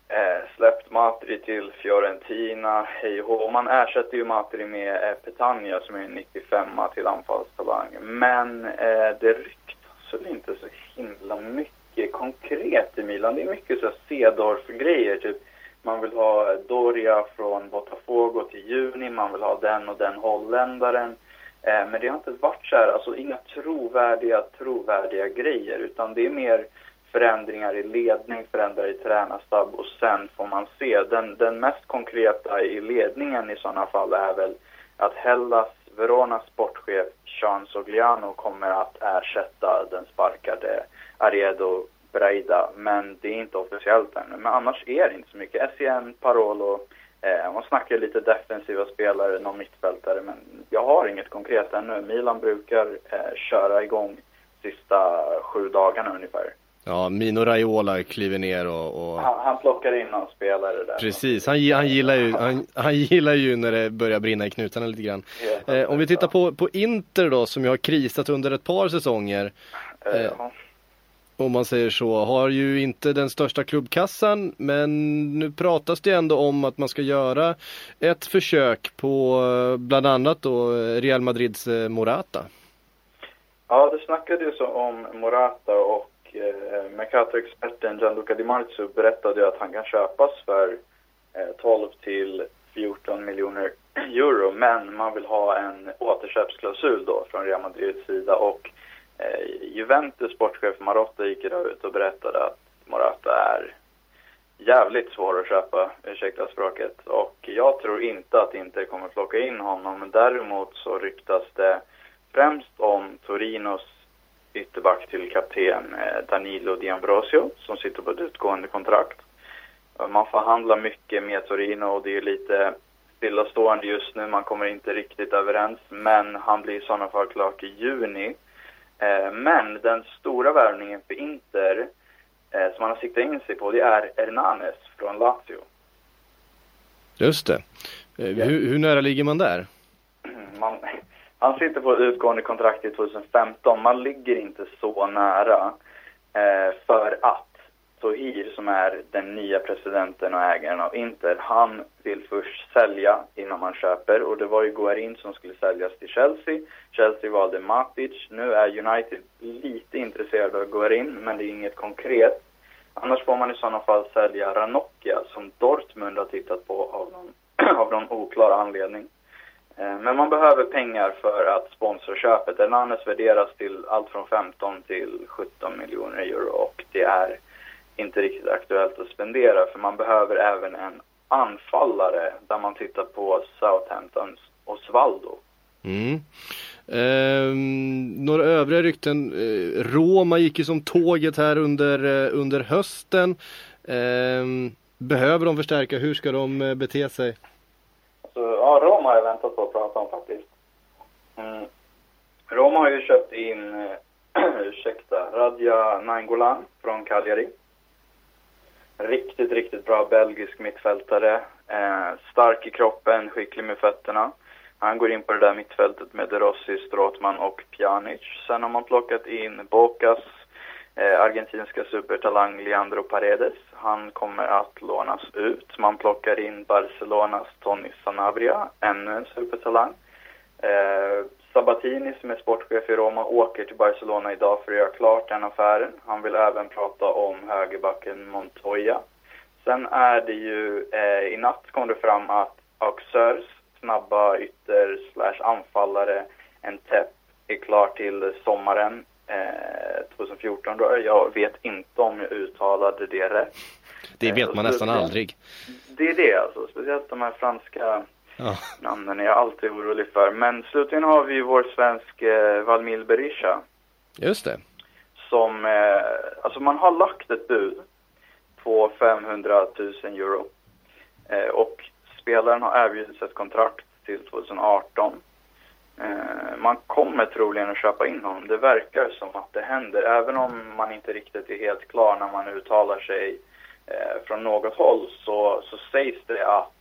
eh, släppt Matri till Fiorentina, hej och Man ersätter ju Matri med eh, Petagna som är 95 till anfallstalang. Men eh, det ryktas väl inte så himla mycket konkret i Milan. Det är mycket så Cedorf-grejer, typ man vill ha Doria från Botafogo till juni, man vill ha den och den holländaren. Eh, men det har inte varit så här, alltså inga trovärdiga, trovärdiga grejer utan det är mer förändringar i ledning, förändringar i tränarstab och sen får man se. Den, den mest konkreta i ledningen i sådana fall är väl att Hellas Veronas sportchef Sean Sogliano kommer att ersätta den sparkade Ariedo Breida. Men det är inte officiellt ännu. Men annars är det inte så mycket. SCN, Parolo, Eh, man snackar lite defensiva spelare, någon mittfältare, men jag har inget konkret ännu. Milan brukar eh, köra igång sista sju dagarna ungefär.
Ja, Mino Raiola kliver ner och... och...
Han, han, plockar in någon spelare där.
Precis, han, han, gillar ju, han, han gillar ju när det börjar brinna i knutarna lite grann. Eh, om vi tittar på, på Inter då, som ju har krisat under ett par säsonger. Eh, eh, om man säger så, har ju inte den största klubbkassan men nu pratas det ändå om att man ska göra ett försök på eh, bland annat då Real Madrids eh, Morata.
Ja, det snackades om Morata och eh, Mercato-experten Gianluca Di Marzio berättade att han kan köpas för eh, 12 till 14 miljoner euro men man vill ha en återköpsklausul då från Real Madrids sida och Eh, Juventus sportchef Marotta gick idag ut och berättade att Morata är jävligt svår att köpa, ursäkta språket. Och jag tror inte att Inter kommer att plocka in honom. Men däremot så ryktas det främst om Torinos ytterback till kapten eh, Danilo Ambrosio som sitter på ett utgående kontrakt. Eh, man förhandlar mycket med Torino och det är lite stillastående just nu. Man kommer inte riktigt överens. Men han blir i sådana fall klar till juni. Eh, men den stora värvningen för Inter eh, som man har siktat in sig på det är Hernanes från Lazio.
Just det. Yeah. Hur, hur, nära ligger man där?
Man, han sitter på utgående kontrakt i 2015. Man ligger inte så nära. Eh, för att Sohir som är den nya presidenten och ägaren av Inter, han vill först sälja innan man köper och det var ju Guarin som skulle säljas till Chelsea. Chelsea valde Matic. Nu är United lite intresserade av Guarin men det är inget konkret. Annars får man i sådana fall sälja Ranocchia som Dortmund har tittat på av någon, av någon oklar anledning. Eh, men man behöver pengar för att sponsra köpet. Hernanes värderas till allt från 15 till 17 miljoner euro och det är inte riktigt aktuellt att spendera för man behöver även en anfallare där man tittar på Southamptons Osvaldo.
Mm. Eh, några övriga rykten. Eh, Roma gick ju som tåget här under, eh, under hösten. Eh, behöver de förstärka? Hur ska de eh, bete sig?
Alltså, ja, Roma har jag väntat på att prata om faktiskt. Mm. Roma har ju köpt in, ursäkta, Radja Nainggolan från Cagliari. Riktigt, riktigt bra belgisk mittfältare. Eh, stark i kroppen, skicklig med fötterna. Han går in på det där mittfältet med De Rossi, Stråtman och Pjanic. Sen har man plockat in Bocas, eh, argentinska supertalang Leandro Paredes. Han kommer att lånas ut. Man plockar in Barcelonas Tony Sanabria, ännu en supertalang. Eh, Sabatini som är sportchef i Roma åker till Barcelona idag för att göra klart den affären. Han vill även prata om högerbacken Montoya. Sen är det ju, eh, i natt kom det fram att Auxerres snabba ytter slash anfallare Entep är klar till sommaren eh, 2014 då. Jag vet inte om jag uttalade det rätt.
Det vet man eh, nästan aldrig.
Det är det alltså, speciellt de här franska Ja. Namnen är jag alltid orolig för. Men slutligen har vi vår svensk eh, Valmil Berisha.
Just det.
Som, eh, alltså man har lagt ett bud på 500 000 euro. Eh, och spelaren har erbjudits ett kontrakt till 2018. Eh, man kommer troligen att köpa in honom. Det verkar som att det händer. Även om man inte riktigt är helt klar när man uttalar sig eh, från något håll så, så sägs det att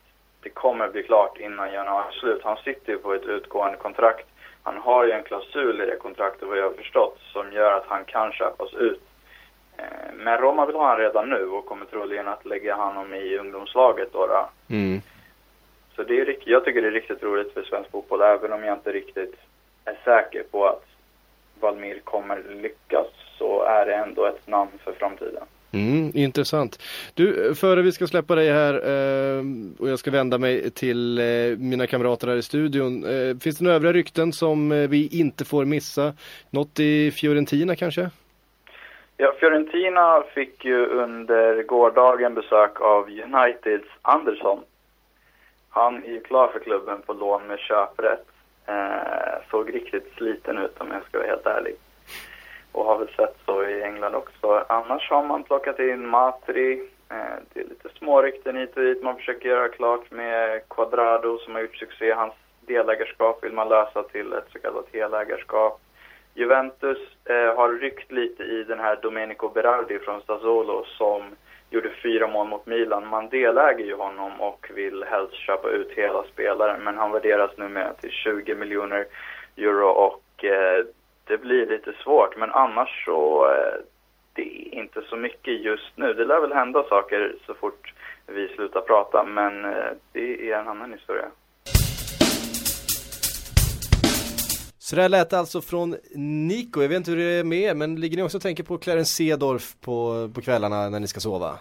det kommer bli klart innan januari slut. Han sitter ju på ett utgående kontrakt. Han har ju en klausul i det kontraktet vad jag har förstått som gör att han kan köpas ut. Eh, men Roma vill ha honom redan nu och kommer troligen att lägga honom i ungdomslaget då. då.
Mm.
Så det är, jag tycker det är riktigt roligt för svensk fotboll, även om jag inte riktigt är säker på att Valmir kommer lyckas, så är det ändå ett namn för framtiden.
Mm, intressant. Du, före vi ska släppa dig här eh, och jag ska vända mig till eh, mina kamrater här i studion. Eh, finns det några övriga rykten som eh, vi inte får missa? Något i Fiorentina kanske?
Ja, Fiorentina fick ju under gårdagen besök av Uniteds Andersson. Han är ju klar för klubben på lån med köprätt. Eh, såg riktigt sliten ut om jag ska vara helt ärlig. Och har väl sett så i England också. Annars har man plockat in Matri. Eh, det är lite små rykten hit och dit. Man försöker göra klart med Quadrado som har gjort succé. Hans delägarskap vill man lösa till ett så kallat helägarskap. Juventus eh, har ryckt lite i den här Domenico Berardi från Sassuolo som gjorde fyra mål mot Milan. Man deläger ju honom och vill helst köpa ut hela spelaren men han värderas nu med till 20 miljoner euro och eh, det blir lite svårt men annars så eh, det är inte så mycket just nu. Det lär väl hända saker så fort vi slutar prata men eh, det är en annan historia.
Så det här lät alltså från Nico, jag vet inte hur det är med er, men ligger ni också och tänker på Clarence Cedorf på, på kvällarna när ni ska sova?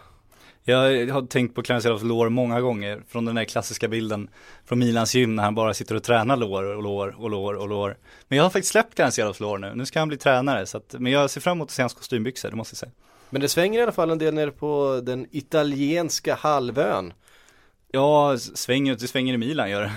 Jag har tänkt på Clarence Seedorfs lår många gånger från den där klassiska bilden från Milans gym när han bara sitter och tränar lår och lår och lår och lår. Men jag har faktiskt släppt Clarence Seedorfs lår nu, nu ska han bli tränare så att, men jag ser fram emot att se hans kostymbyxor, det måste jag säga.
Men det svänger i alla fall en del nere på den italienska halvön.
Ja, svänger, det svänger i Milan gör det.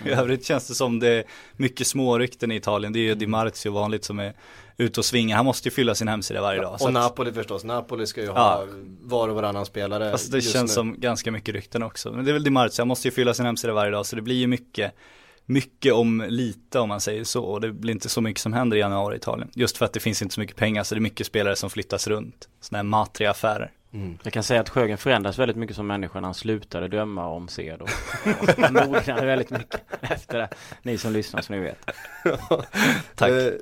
I övrigt känns det som det är mycket smårykten i Italien. Det är ju Di Marzio vanligt som är ute och svingar. Han måste ju fylla sin hemsida varje dag. så
Och Napoli förstås, Napoli ska ju ha
Ja.
var och varannan spelare
Fast det känns
nu.
som ganska mycket rykten också. Men det är väl Di Marzio, han måste ju fylla sin hemsida varje dag så det blir ju mycket mycket om lite om man säger så och det blir inte så mycket som händer i januari i Italien. Just för att det finns inte så mycket pengar så det är mycket spelare som flyttas runt. Sådana här matriga affärer.
Mm.
Jag kan säga att Sjögren förändras väldigt mycket som människa när han slutade döma om sed och och mognade väldigt mycket efter det. Ni som lyssnar så ni vet.
Tack.
Eh,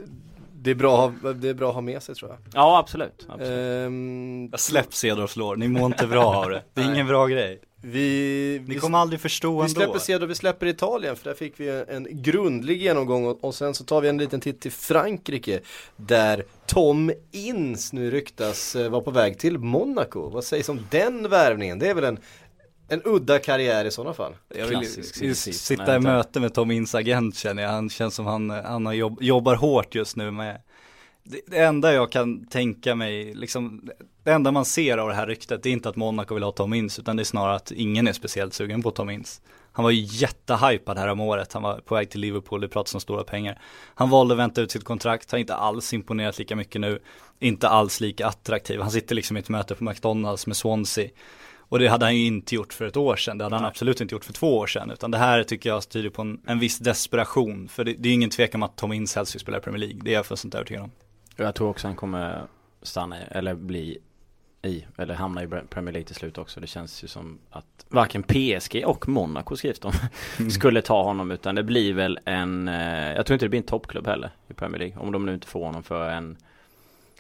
Det är, bra, det är bra att ha med sig tror jag.
Ja absolut. absolut.
Ehm,
Jag släpp Cedorfs lår, ni mår inte bra av det. Det är ingen bra grej.
Vi,
Ni
vi,
kommer aldrig förstå
vi
ändå.
släpper Cedor, vi släpper Italien för där fick vi en grundlig genomgång och, och sen så tar vi en liten titt till Frankrike där Tom Inns nu ryktas eh, vara på väg till Monaco. Vad sägs om den värvningen? Det är väl en, en udda karriär i sådana fall.
Jag vill
Klassisk
sitta i möte med Tom Inns agent känner jag. Han känns som han, han har jobb, jobbar hårt just nu med det, det enda jag kan tänka mig, liksom, det enda man ser av det här ryktet, det är inte att Monaco vill ha Tom Inns, utan det är snarare att ingen är speciellt sugen på Tom Inns. Han var ju jättehypad här om året, han var på väg till Liverpool, det pratas om stora pengar. Han valde att vänta ut sitt kontrakt, har inte alls imponerat lika mycket nu, inte alls lika attraktiv. Han sitter liksom i ett möte på McDonalds med Swansea. Och det hade han ju inte gjort för ett år sedan, det hade han absolut inte gjort för två år sedan. Utan det här tycker jag tyder på en, en viss desperation. För det, det är ingen tvekan om att Tom Inns helst vill spela i Premier League, det är jag fullständigt övertygad om.
Jag tror också han kommer stanna eller bli i, eller hamna i Premier League till slut också. Det känns ju som att varken PSG och Monaco skrivs de skulle ta honom utan det blir väl en, eh, jag tror inte det blir en toppklubb heller i Premier League. Om de nu inte får honom för en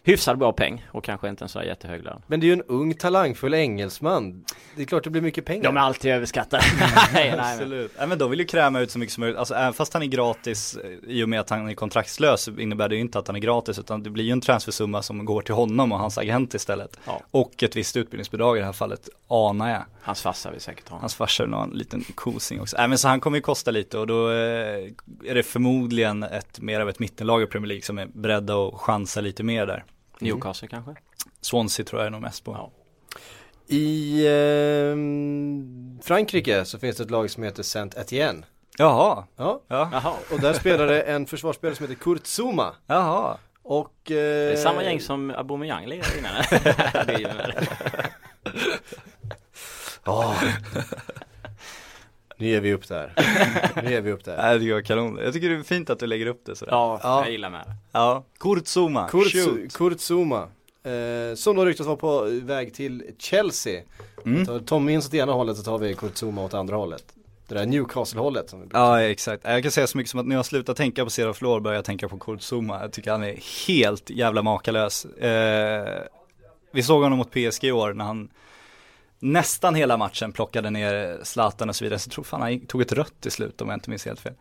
hyfsad bra peng och kanske inte en så jättehög lön.
Men det är ju en ung talangfull engelsman. Det är klart det blir mycket pengar.
De är alltid överskattade. nej, nej.
Absolut. Nej men de vill ju kräma ut så mycket som möjligt. Alltså även fast han är gratis i och med att han är kontraktslös så innebär det ju inte att han är gratis utan det blir ju en transfersumma som går till honom och hans agent istället.
Ja.
Och ett visst utbildningsbidrag i det här fallet, anar jag.
Hans farsa vill säkert ha.
Hans farsa vill ha en liten kosing också. Nej men så han kommer ju kosta lite och då eh, är det förmodligen ett, mer av ett mittenlag i Premier League som är beredda att chansa lite mer där.
Newcastle kanske?
Swansea tror jag är nog mest på.
Ja.
I ehm, Frankrike så finns det ett lag som heter Saint Etienne.
Jaha,
Ja,
ja,
Jaha.
och där spelar det en försvarsspelare som heter Kurt Zuma.
jaha.
Och... Eh,
Det är samma gäng som Aubameyang lirade innan. det är ju
ja. Nu ger vi upp där. nu ger vi upp där.
Nej, det var kanon. Jag tycker det är fint att du lägger upp det sådär.
Ja,
Ja.
jag gillar med det.
Ja. Kurt Zuma,
Kurt,
shoot.
Kurt Zuma. Eh, som då ryktas vara på väg till Chelsea.
Mm.
Tar Tom Ince åt ena hållet så tar vi Kurt Zuma åt andra hållet. Det där Newcastle-hållet som vi
Ja exakt, jag kan säga så mycket som att när jag slutar tänka på Cedar Flor börjar jag tänka på Kurt Zuma. Jag tycker han är helt jävla makalös. Eh, vi såg honom mot PSG i år när han nästan hela matchen plockade ner Zlatan och så vidare. Så jag tror fan han tog ett rött till slut om jag inte minns helt fel.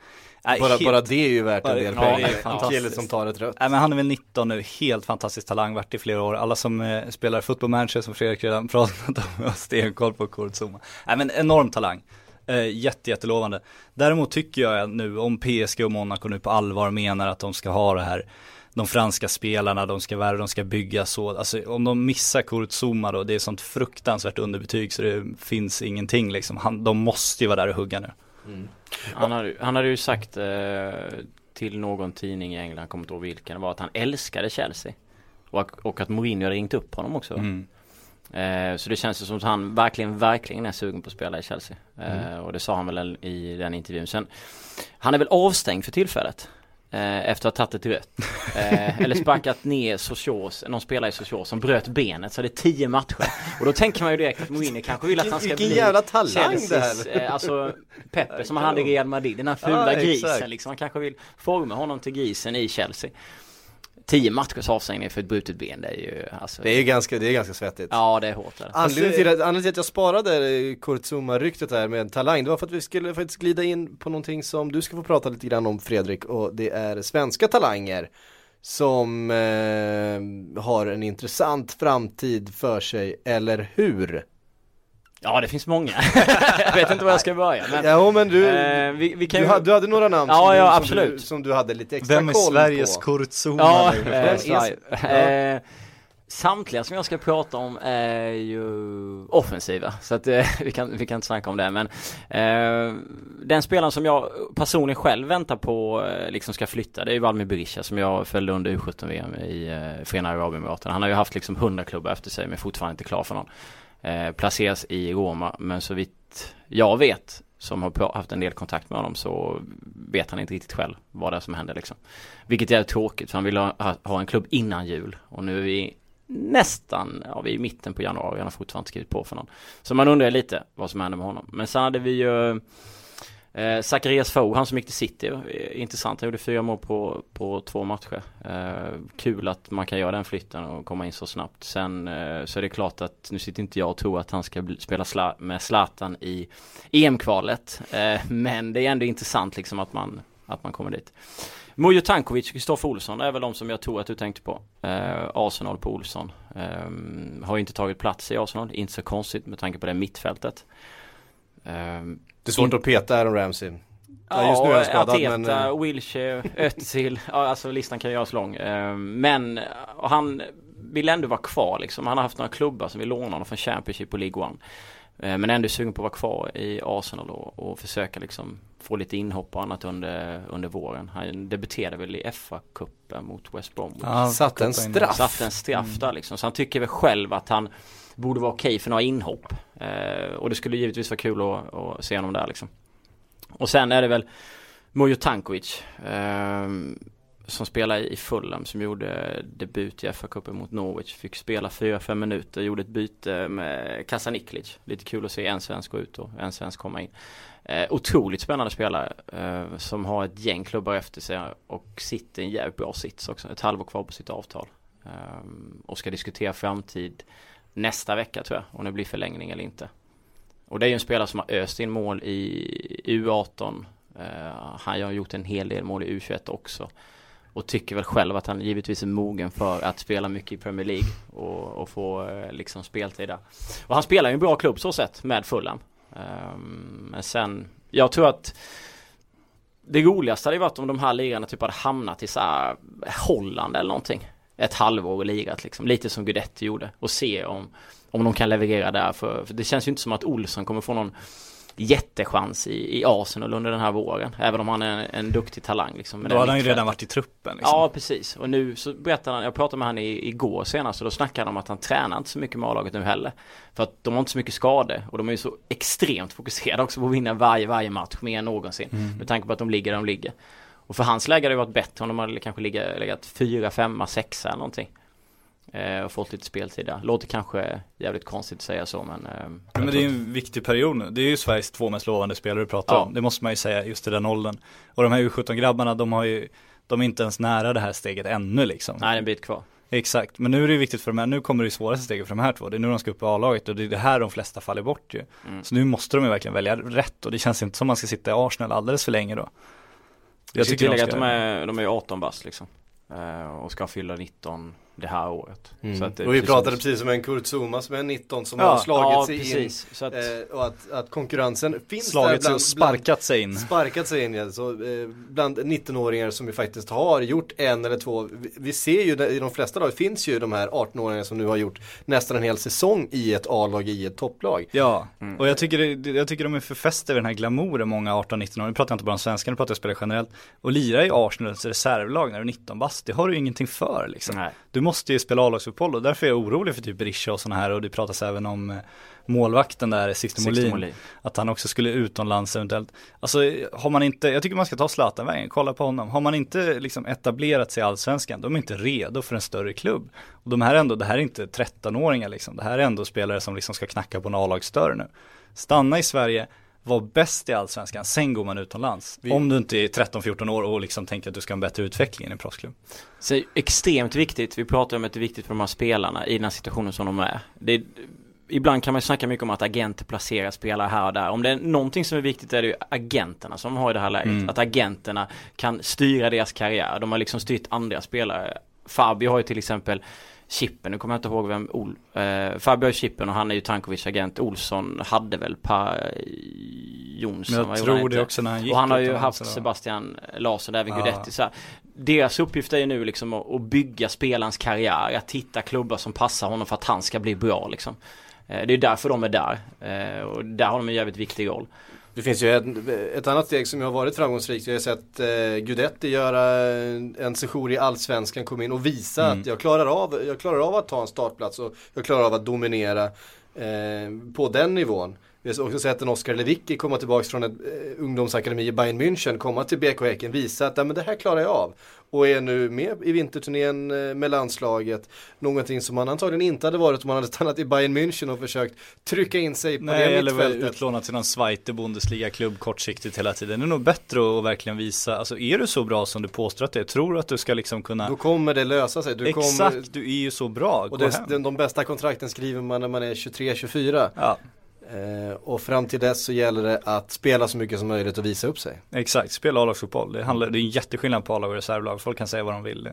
Nej,
bara,
helt-
bara det är ju värt en del
ja,
pengar.
fantastiskt.
kille som tar ett rött.
Nej men han är väl 19 nu, helt fantastisk talang, varit i flera år. Alla som eh, spelar fotboll manager som Fredrik redan pratat om, har stenkoll på Kurt Zuma. Nej men enorm talang. Eh, jätte, jättelovande. Däremot tycker jag nu om PSG och Monaco nu på allvar menar att de ska ha det här de franska spelarna, de ska värva, de ska bygga så. Alltså om de missar Kurt Zuma då, det är sånt fruktansvärt underbetyg så det finns ingenting liksom. Han, de måste ju vara där och hugga nu.
Han hade, han hade ju sagt eh, till någon tidning i England, kommer inte ihåg vilken, var att han älskade Chelsea. Och, och att Mourinho hade ringt upp honom också.
Mm.
Eh, så det känns ju som att han verkligen, verkligen är sugen på att spela i Chelsea. Eh,
Mm.
Och det sa han väl i den intervjun. Sen, han är väl avstängd för tillfället. Eh, efter att ha tagit ett rött. Eh, eller sparkat ner Socios, någon spelare i Socios som bröt benet så det är tio matcher. Och då tänker man ju direkt att Mourinho kanske vill att han ska
Vilken
bli
jävla talang det
Chelseas,
här.
eh, alltså Peppe som han hade i Real Madrid, den här fula
Ja,
grisen liksom. Han kanske vill forma honom till grisen i Chelsea. Tio matchers avstängning för ett brutet ben, det är ju alltså
Det är ju ganska, det är ganska svettigt.
Ja det är hårt.
Anledningen till, att, anledningen till att jag sparade eh, Kurt Zuma-ryktet här med talang, det var för att vi skulle faktiskt glida in på någonting som du ska få prata lite grann om Fredrik och det är svenska talanger som eh, har en intressant framtid för sig, eller hur?
Ja det finns många. jag vet inte var jag ska börja men
Ja men du,
eh, vi, vi kan
du,
ju
hade, du hade några namn
Ja,
som,
ja,
du, som,
absolut.
du, som du hade lite extra
Vem är
koll
Sveriges
på.
Kurt Zuma?
Ja, eh,
är-.
Eh, Samtliga som jag ska prata om är ju offensiva så att eh, vi, kan, vi kan inte snacka om det men eh, Den spelaren som jag personligen själv väntar på eh, liksom ska flytta det är ju Valmir Berisha som jag följde under U17-VM i eh, Förenade Arabemiraten Han har ju haft liksom 100 klubbar efter sig men fortfarande inte klar för någon eh, Placeras i Roma men så vitt jag vet som har haft en del kontakt med honom så vet han inte riktigt själv vad det är som händer liksom. Vilket är tråkigt för han vill ha, ha, ha en klubb innan jul och nu är vi nästan, ja vi är i mitten på januari, han har fortfarande inte skrivit på för någon. Så man undrar lite vad som händer med honom. Men sen hade vi ju eh, Zacharias Fou, han som gick till City, eh, intressant, han gjorde fyra mål på, på två matcher. Eh, kul att man kan göra den flytten och komma in så snabbt. Sen eh, så är det klart att, nu sitter inte jag och tror att han ska bli, spela sla, med Zlatan i EM-kvalet. Eh, men det är ändå intressant liksom att man, att man kommer dit. Mujo Tankovic och Kristoffer Olsson är väl de som jag tror att du tänkte på. Eh, Arsenal på Olsson. Eh, har ju inte tagit plats i Arsenal, inte så konstigt med tanke på det mittfältet. Ehm,
det är svårt att peta Aaron Ramsey. Ja, just nu är han skadad,
Arteta,
men, eh,
Wilshere, Özil, ja alltså listan kan göras lång. Eh, men och han vill ändå vara kvar liksom. Han har haft några klubbar som vill låna honom från Championship och League One. Eh, men ändå sugen på att vara kvar i Arsenal och, och försöka liksom få lite inhopp och annat under, under våren. Han debuterade väl i FA-cupen mot West Bromwich.
Ja,
Satt en straff.
Satt en straff där liksom. Så han tycker väl själv att han borde vara okej för några inhopp. Eh, och det skulle givetvis vara kul att, att se honom där liksom. Och sen är det väl Mujo Tankovic. Eh, som spelar i Fulham som gjorde debut i FA-cupen mot Norwich. Fick spela 4-5 minuter, gjorde ett byte med Kasaniklic. Lite kul att se en svensk gå ut och en svensk komma in. Eh, otroligt spännande spelare eh, som har ett gäng klubbar efter sig och sitter i en jävligt bra sits också. Ett halvår kvar på sitt avtal. Eh, och ska diskutera framtid nästa vecka tror jag, om det blir förlängning eller inte. Och det är ju en spelare som har öst in mål i U18. Uh, eh, han har gjort en hel del mål i U21 också. Och tycker väl själv att han givetvis är mogen för att spela mycket i Premier League och, och få uh, liksom speltid där. Och han spelar ju en bra klubb så sett med Fulham. Um, men sen, jag tror att det roligaste hade ju varit om de här lirarna typ hade hamnat i så här Holland eller någonting. Ett halvår och lirat liksom, lite som Guidetti gjorde och se om, om de kan leverera där för, för det känns ju inte som att Olsson kommer få någon jättechans i, i Arsenal under den här våren. Även om han är en, en duktig talang liksom.
Då hade han ju redan varit i truppen liksom.
Ja precis och nu så berättade han, jag pratade med han i, igår senast och då snackade han om att han tränar inte så mycket med A-laget nu heller. För att de har inte så mycket skador och de är ju så extremt fokuserade också på att vinna varje, varje match mer än någonsin. Mm. Med tanke på att de ligger där de ligger. Och för hans läge hade det varit bättre om de hade kanske legat fyra, femma, sexa eller någonting. Eh, och fått lite speltid där. Låter kanske jävligt konstigt att säga så men eh,
Men det är ju en viktig period nu. Det är ju Sveriges två mest lovande spelare du pratar ja. om. Det måste man ju säga just i den åldern. Och de här U17-grabbarna de har ju De är inte ens nära det här steget ännu liksom.
Nej, det är en bit kvar.
Exakt, men nu är det viktigt för de här, nu kommer det svåraste steget för de här två. Det är nu de ska upp i A-laget och det är det här de flesta faller bort ju. Mm. Så nu måste de ju verkligen välja rätt och det känns inte som man ska sitta i Arsenal alldeles för länge då.
Jag tycker att de är, de är 18 bast liksom. Eh, och ska fylla 19 det här året.
Mm. och vi pratade precis om en Kurt Zuma som är 19 som ja, har slagit ja, sig precis. in. Så att, eh, och att, att konkurrensen finns
slagit där bland, sparkat sig in.
Sparkat sig in ja. Så, eh, bland 19-åringar som ju faktiskt har gjort en eller två. Vi, vi ser ju i de flesta lag finns ju de här 18-åringarna som nu har gjort nästan en hel säsong i ett A-lag i ett topplag.
Ja, mm. och jag tycker, jag tycker de är för fästa vid den här glamouren många 18-19-åringar. Nu pratar jag inte bara om svenskar, nu pratar jag spelare generellt. Och lira i Arsenals reservlag när du är 19 bast, det har du ju ingenting för liksom. Nej. Du måste ju spela A-lagsuppehåll och därför är jag orolig för typ Berisha och sådana här och det pratas även om eh, målvakten där, Sixten Molin, Molin, att han också skulle utomlands eventuellt. Alltså har man inte, jag tycker man ska ta Zlatan-vägen, kolla på honom. Har man inte liksom etablerat sig i Allsvenskan, de är inte redo för en större klubb. Och de här ändå, det här är inte 13-åringar liksom, det här är ändå spelare som liksom ska knacka på en A-lagsdörr nu. Stanna i Sverige, var bäst i Allsvenskan, sen går man utomlands. Vi... Om du inte är 13-14 år och liksom tänker att du ska ha en bättre utveckling i en proffsklubb.
Så extremt viktigt, vi pratar om att det är viktigt för de här spelarna i den här situationen som de är. Är ibland kan man snacka mycket om att agenter placerar spelare här och där. Om det är någonting som är viktigt är det ju agenterna som har i det här läget. Mm. Att agenterna kan styra deras karriär. De har liksom styrt andra spelare. Fabio har ju till exempel Chippen, nu kommer jag inte ihåg vem Ol eh, Fabio Chippen och han är ju Tankovic agent. Olsson hade väl Per Jonsson
Men jag tror det också när han gick
Och han har ju haft Sebastian Larsson, även ah. Guidetti så här. Deras uppgift är ju nu liksom att, att bygga spelarens karriär, att hitta klubbar som passar honom för att han ska bli bra liksom. Eh, Det är därför de är där. Eh, och där har de en jävligt viktig roll
det finns ju ett, ett annat steg som har varit framgångsrikt. Jag har sett eh, Gudetti göra en session i Allsvenskan, komma in och visa mm. att jag klarar, av, jag klarar av att ta en startplats och jag klarar av att dominera eh, på den nivån. Vi har också sett en Oskar Lewicki komma tillbaka från ett eh, ungdomsakademi i Bayern München, komma till BK Häcken, visa att men det här klarar jag av. Och är nu med i vinterturnén eh, med landslaget. Någonting som man antagligen inte hade varit om man hade stannat i Bayern München och försökt trycka in sig på
Nej, det mittfältet. eller utlånat till någon Zweite Bundesliga-klubb kortsiktigt hela tiden. Det är nog bättre att verkligen visa, alltså är du så bra som du påstår att det är, tror du att du ska liksom kunna
Då kommer det lösa sig. Du
Exakt,
kommer...
du är ju så bra.
Och det, de bästa kontrakten skriver man när man är 23-24. Ja. Eh, och fram till dess så gäller det att spela så mycket som möjligt och visa upp sig.
Exakt, spela A-lagsfotboll. Det, handlar, det är en jätteskillnad på A-lag och reservlag. Folk kan säga vad de vill.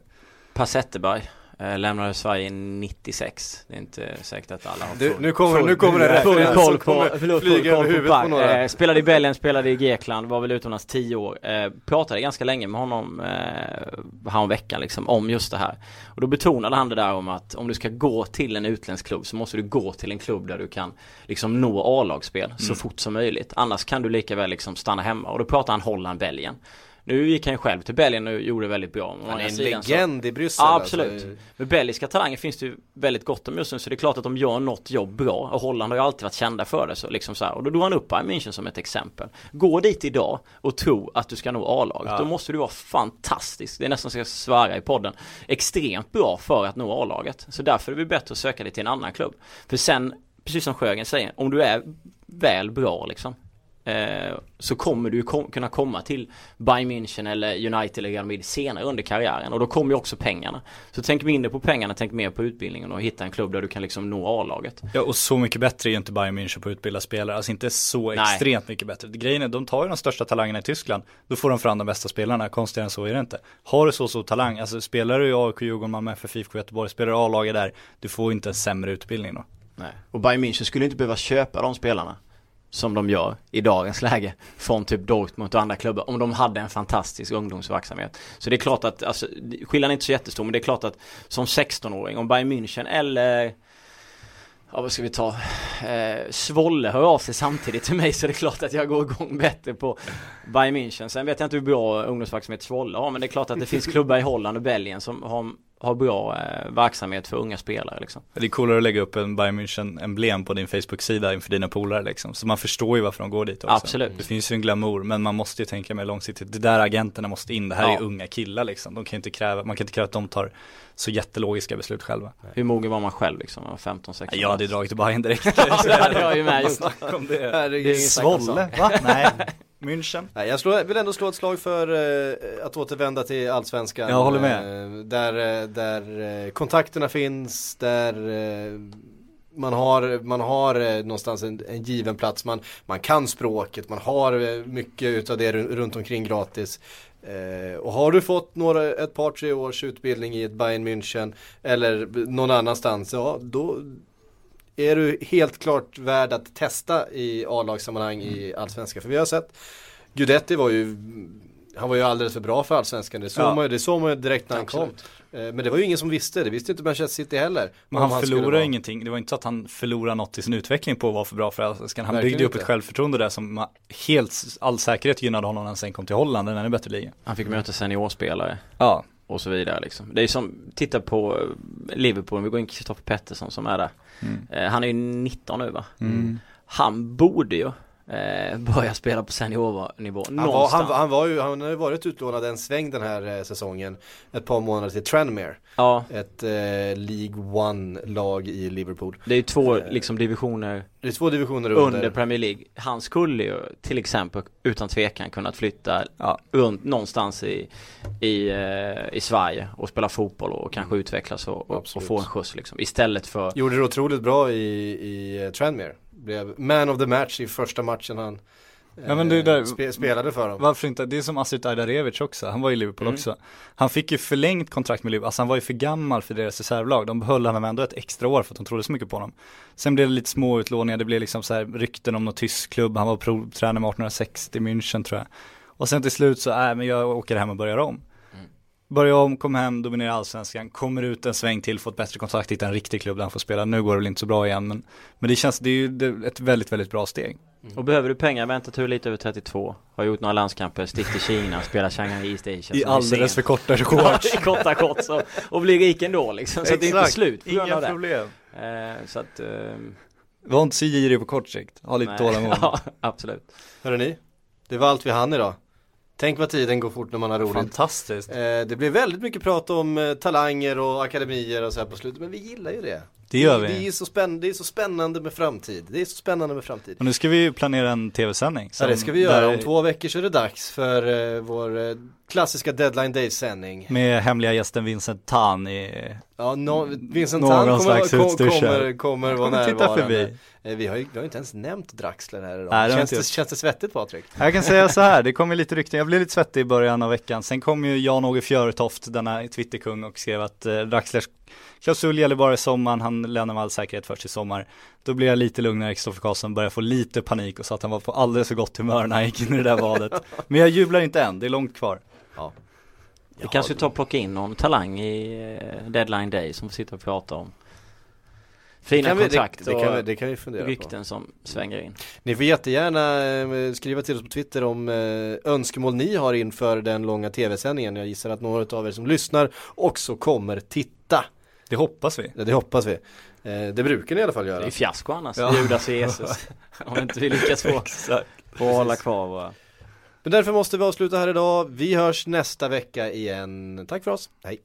Per Zetterberg lämnade Sverige 96. Det är inte säkert att alla har
du, Nu kommer, full, nu kommer det
full koll på, förlåt, full koll på, några. Eh, spelade i Belgien, spelade i Grekland, var väl utomlands 10 år. Eh, pratade ganska länge med honom eh, veckan liksom om just det här. Och då betonade han det där om att om du ska gå till en utländsk klubb så måste du gå till en klubb där du kan liksom nå A-lagsspel mm. så fort som möjligt. Annars kan du lika väl liksom stanna hemma. Och då pratar han Holland, Belgien. Nu gick han själv till Belgien och gjorde väldigt bra.
Han är en legend så... i Bryssel.
Ja, absolut. Alltså. Men belgiska talanger finns det ju väldigt gott om just nu. Så det är klart att de gör något jobb bra. Och Holland har ju alltid varit kända för det. Så liksom så här. Och då drog han upp Bayern München som ett exempel. Gå dit idag och tro att du ska nå A-laget. Ja. Då måste du vara fantastisk. Det är nästan så jag svära i podden. Extremt bra för att nå A-laget. Så därför är det bättre att söka dig till en annan klubb. För sen, precis som Sjögren säger, om du är väl bra liksom eh, så kommer du kom, kunna komma till Bayern München eller United eller Real Madrid senare under karriären och då kommer ju också pengarna. Så tänk mindre på pengarna, tänk mer på utbildningen och hitta en klubb där du kan liksom nå A-laget.
Ja och så mycket bättre är ju inte Bayern München på att utbilda spelare, alltså inte så Nej. extremt mycket bättre. Grejen är, de tar ju de största talangerna i Tyskland, då får de fram de bästa spelarna, konstigare än så är det inte. Har du så så talang, alltså spelar du i AIK, Djurgården, Malmö FF, IFK Göteborg, spelar A-laget där, du får inte en sämre utbildning då.
Nej. Och Bayern München skulle inte behöva köpa de spelarna som de gör i dagens läge från typ Dortmund och andra klubbar om de hade en fantastisk ungdomsverksamhet. Så det är klart att, alltså, skillnaden är inte så jättestor men det är klart att som 16-åring om Bayern München eller Ja vad ska vi ta? Eh, Svolle hör av sig samtidigt till mig så det är klart att jag går igång bättre på Bayern München. Sen vet jag inte hur bra ungdomsverksamhet Svolle har men det är klart att det finns klubbar i Holland och Belgien som har, har bra eh, verksamhet för unga spelare liksom.
Det är coolare att lägga upp en Bayern München emblem på din Facebook-sida inför dina polare liksom. Så man förstår ju varför de går dit också.
Absolut.
Det finns ju en glamour men man måste ju tänka mer långsiktigt. Det där agenterna måste in, det här
Ja.
är unga killar liksom. De kan inte kräva, man kan inte kräva att de tar så jättelogiska beslut själva.
Hur mogen var man själv liksom? Jag var 15, 16
Jag hade ju dragit till Bayern direkt.
Ja, det hade jag ju med gjort.
Det.
Herregud.
Svolle, va? Nej. München.
Nej, jag slår, vill ändå slå ett slag för eh, att återvända till allsvenskan.
Jag håller med.
Eh, där eh, där eh, kontakterna finns, där man har, man har någonstans en, en given plats, man, man kan språket, man har mycket utav det ru- runt omkring gratis. Eh, och har du fått några, ett par tre års utbildning i ett Bayern München eller någon annanstans, ja då är du helt klart värd att testa i A-lagssammanhang i Allsvenskan. För vi har sett Gudetti var ju han var ju alldeles för bra för Allsvenskan. Det såg,
Ja.
man, ju, det såg man ju direkt när han
Absolut.
kom. Eh, Men det var ju ingen som visste, det visste inte Manchester City heller.
Men han förlorar
vara-
ingenting. Det var inte så att han förlorade något i sin utveckling på att vara för bra för Allsvenskan. Han
Verkligen
byggde upp
inte.
ett självförtroende där som helt all säkerhet gynnade honom när han sen kom till Holland, en ännu bättre liga.
Han fick möta seniorspelare
Ja,
och så vidare liksom. Det är som, titta på eh, Liverpool, vi går in Kristoffer Pettersson som är där.
Mm.
Eh, han är ju 19 nu va?
Mm.
Han borde ju eh, börja spela på seniornivå
Han, var, han, han, var ju, han har ju varit utlånad en sväng den här eh, säsongen. Ett par månader till Tranmere.
Ja,
Ett eh, League One-lag i Liverpool.
det är ju två
Eh,
liksom divisioner
Det är två divisioner under.
under Premier League. Han skulle ju till exempel utan tvekan kunnat flytta
Ja.
runt någonstans i, i, eh, i Sverige och spela fotboll och kanske utvecklas och, och, och få en skjuts liksom. Istället för
Gjorde det otroligt bra i, i eh, Tranmere. Blev man of the match i första matchen han
Ja, men det är
eh,
där-
spe, spelade för dem.
Varför inte? Det är som Asrit Ajdarevic också, han var i Liverpool
Mm.
också. Han fick ju förlängt kontrakt med Liverpool, alltså han var ju för gammal för deras reservlag. De behöll honom ändå ett extra år för att de trodde så mycket på honom. Sen blev det lite små utlåningar, det blev liksom så här rykten om någon tysk klubb, han var provtränare med 1860 i München tror jag. Och sen till slut så, äh men jag åker hem och börjar om.
Mm.
Börjar om, kom hem, dominerar allsvenskan, kommer ut en sväng till, får ett bättre kontrakt, hittar en riktig klubb där han får spela. Nu går det väl inte så bra igen men, men det känns, det är ju det- ett väldigt, väldigt bra steg.
Och behöver du pengar, vänta till är lite över 32 Har gjort några landskamper, stick till Kina, spelar Shanghai East Asia
I alldeles för korta shorts.
i korta shorts och, och blir rik ändå liksom Så att det är inte
Exakt.
slut på grund
Inga
av det
problem.
eh, Så att ehm,
Var inte så girig på kort sikt, ha lite tålamod.
Ja, absolut
Hörrni, ni, det var allt vi hann idag. Tänk vad tiden går fort när man har roligt.
Fantastiskt.
Eh, det blev väldigt mycket prat om eh, talanger och akademier och så här på slutet, men vi gillar ju det.
Det gör
Det
vi.
är så, spänn- det är så spännande med framtid. Det är så spännande med framtid.
Och nu ska vi ju planera en tv-sändning.
Ja, det ska vi göra.
där-
Om två veckor så är det dags för eh, vår eh, klassiska Deadline Days-sändning.
Med hemliga gästen Vincent Tan i...
Ja, no, Vincent
Någon
Tan kommer,
slags
kom,
utstyrsel.
kommer, kommer vara
Kommer titta
närvarande.
förbi.
Eh, Vi har ju vi har inte ens nämnt Draxler här idag.
Nej, det
känns, det,
gjort.
känns det svettigt Patrik?
Jag kan säga så här, det kom ju lite rykten, jag blev lite svettig i början av veckan. Sen kom ju Jan-Åge Fjöretoft, denna Twitterkung och skrev att eh, Draxlers klausul gäller bara i sommaren, han lämnar med all säkerhet först i sommar. Då blev jag lite lugnare, Kristoffer Karlsson började få lite panik och sa att han var på alldeles för gott humör när han gick in i det där vadet. Men jag jublar inte än, det är långt kvar.
Vi kanske tar och plocka in någon talang i eh, Deadline Day som får sitta och prata om Fina
kan vi,
kontrakt
det, det, kan vi, det kan vi fundera på.
rykten som svänger in
Ni får jättegärna eh, skriva till oss på Twitter om eh, önskemål ni har inför den långa tv-sändningen. Jag gissar att några av er som lyssnar också kommer titta.
Det hoppas vi.
Ja, Det hoppas vi. Eh, det brukar ni i alla fall
Det är
göra.
fiasko annars,
Ja.
Judas och Jesus Om inte vi lyckas få, få hålla kvar våra
Men därför måste vi avsluta här idag. Vi hörs nästa vecka igen. Tack för oss. Hej.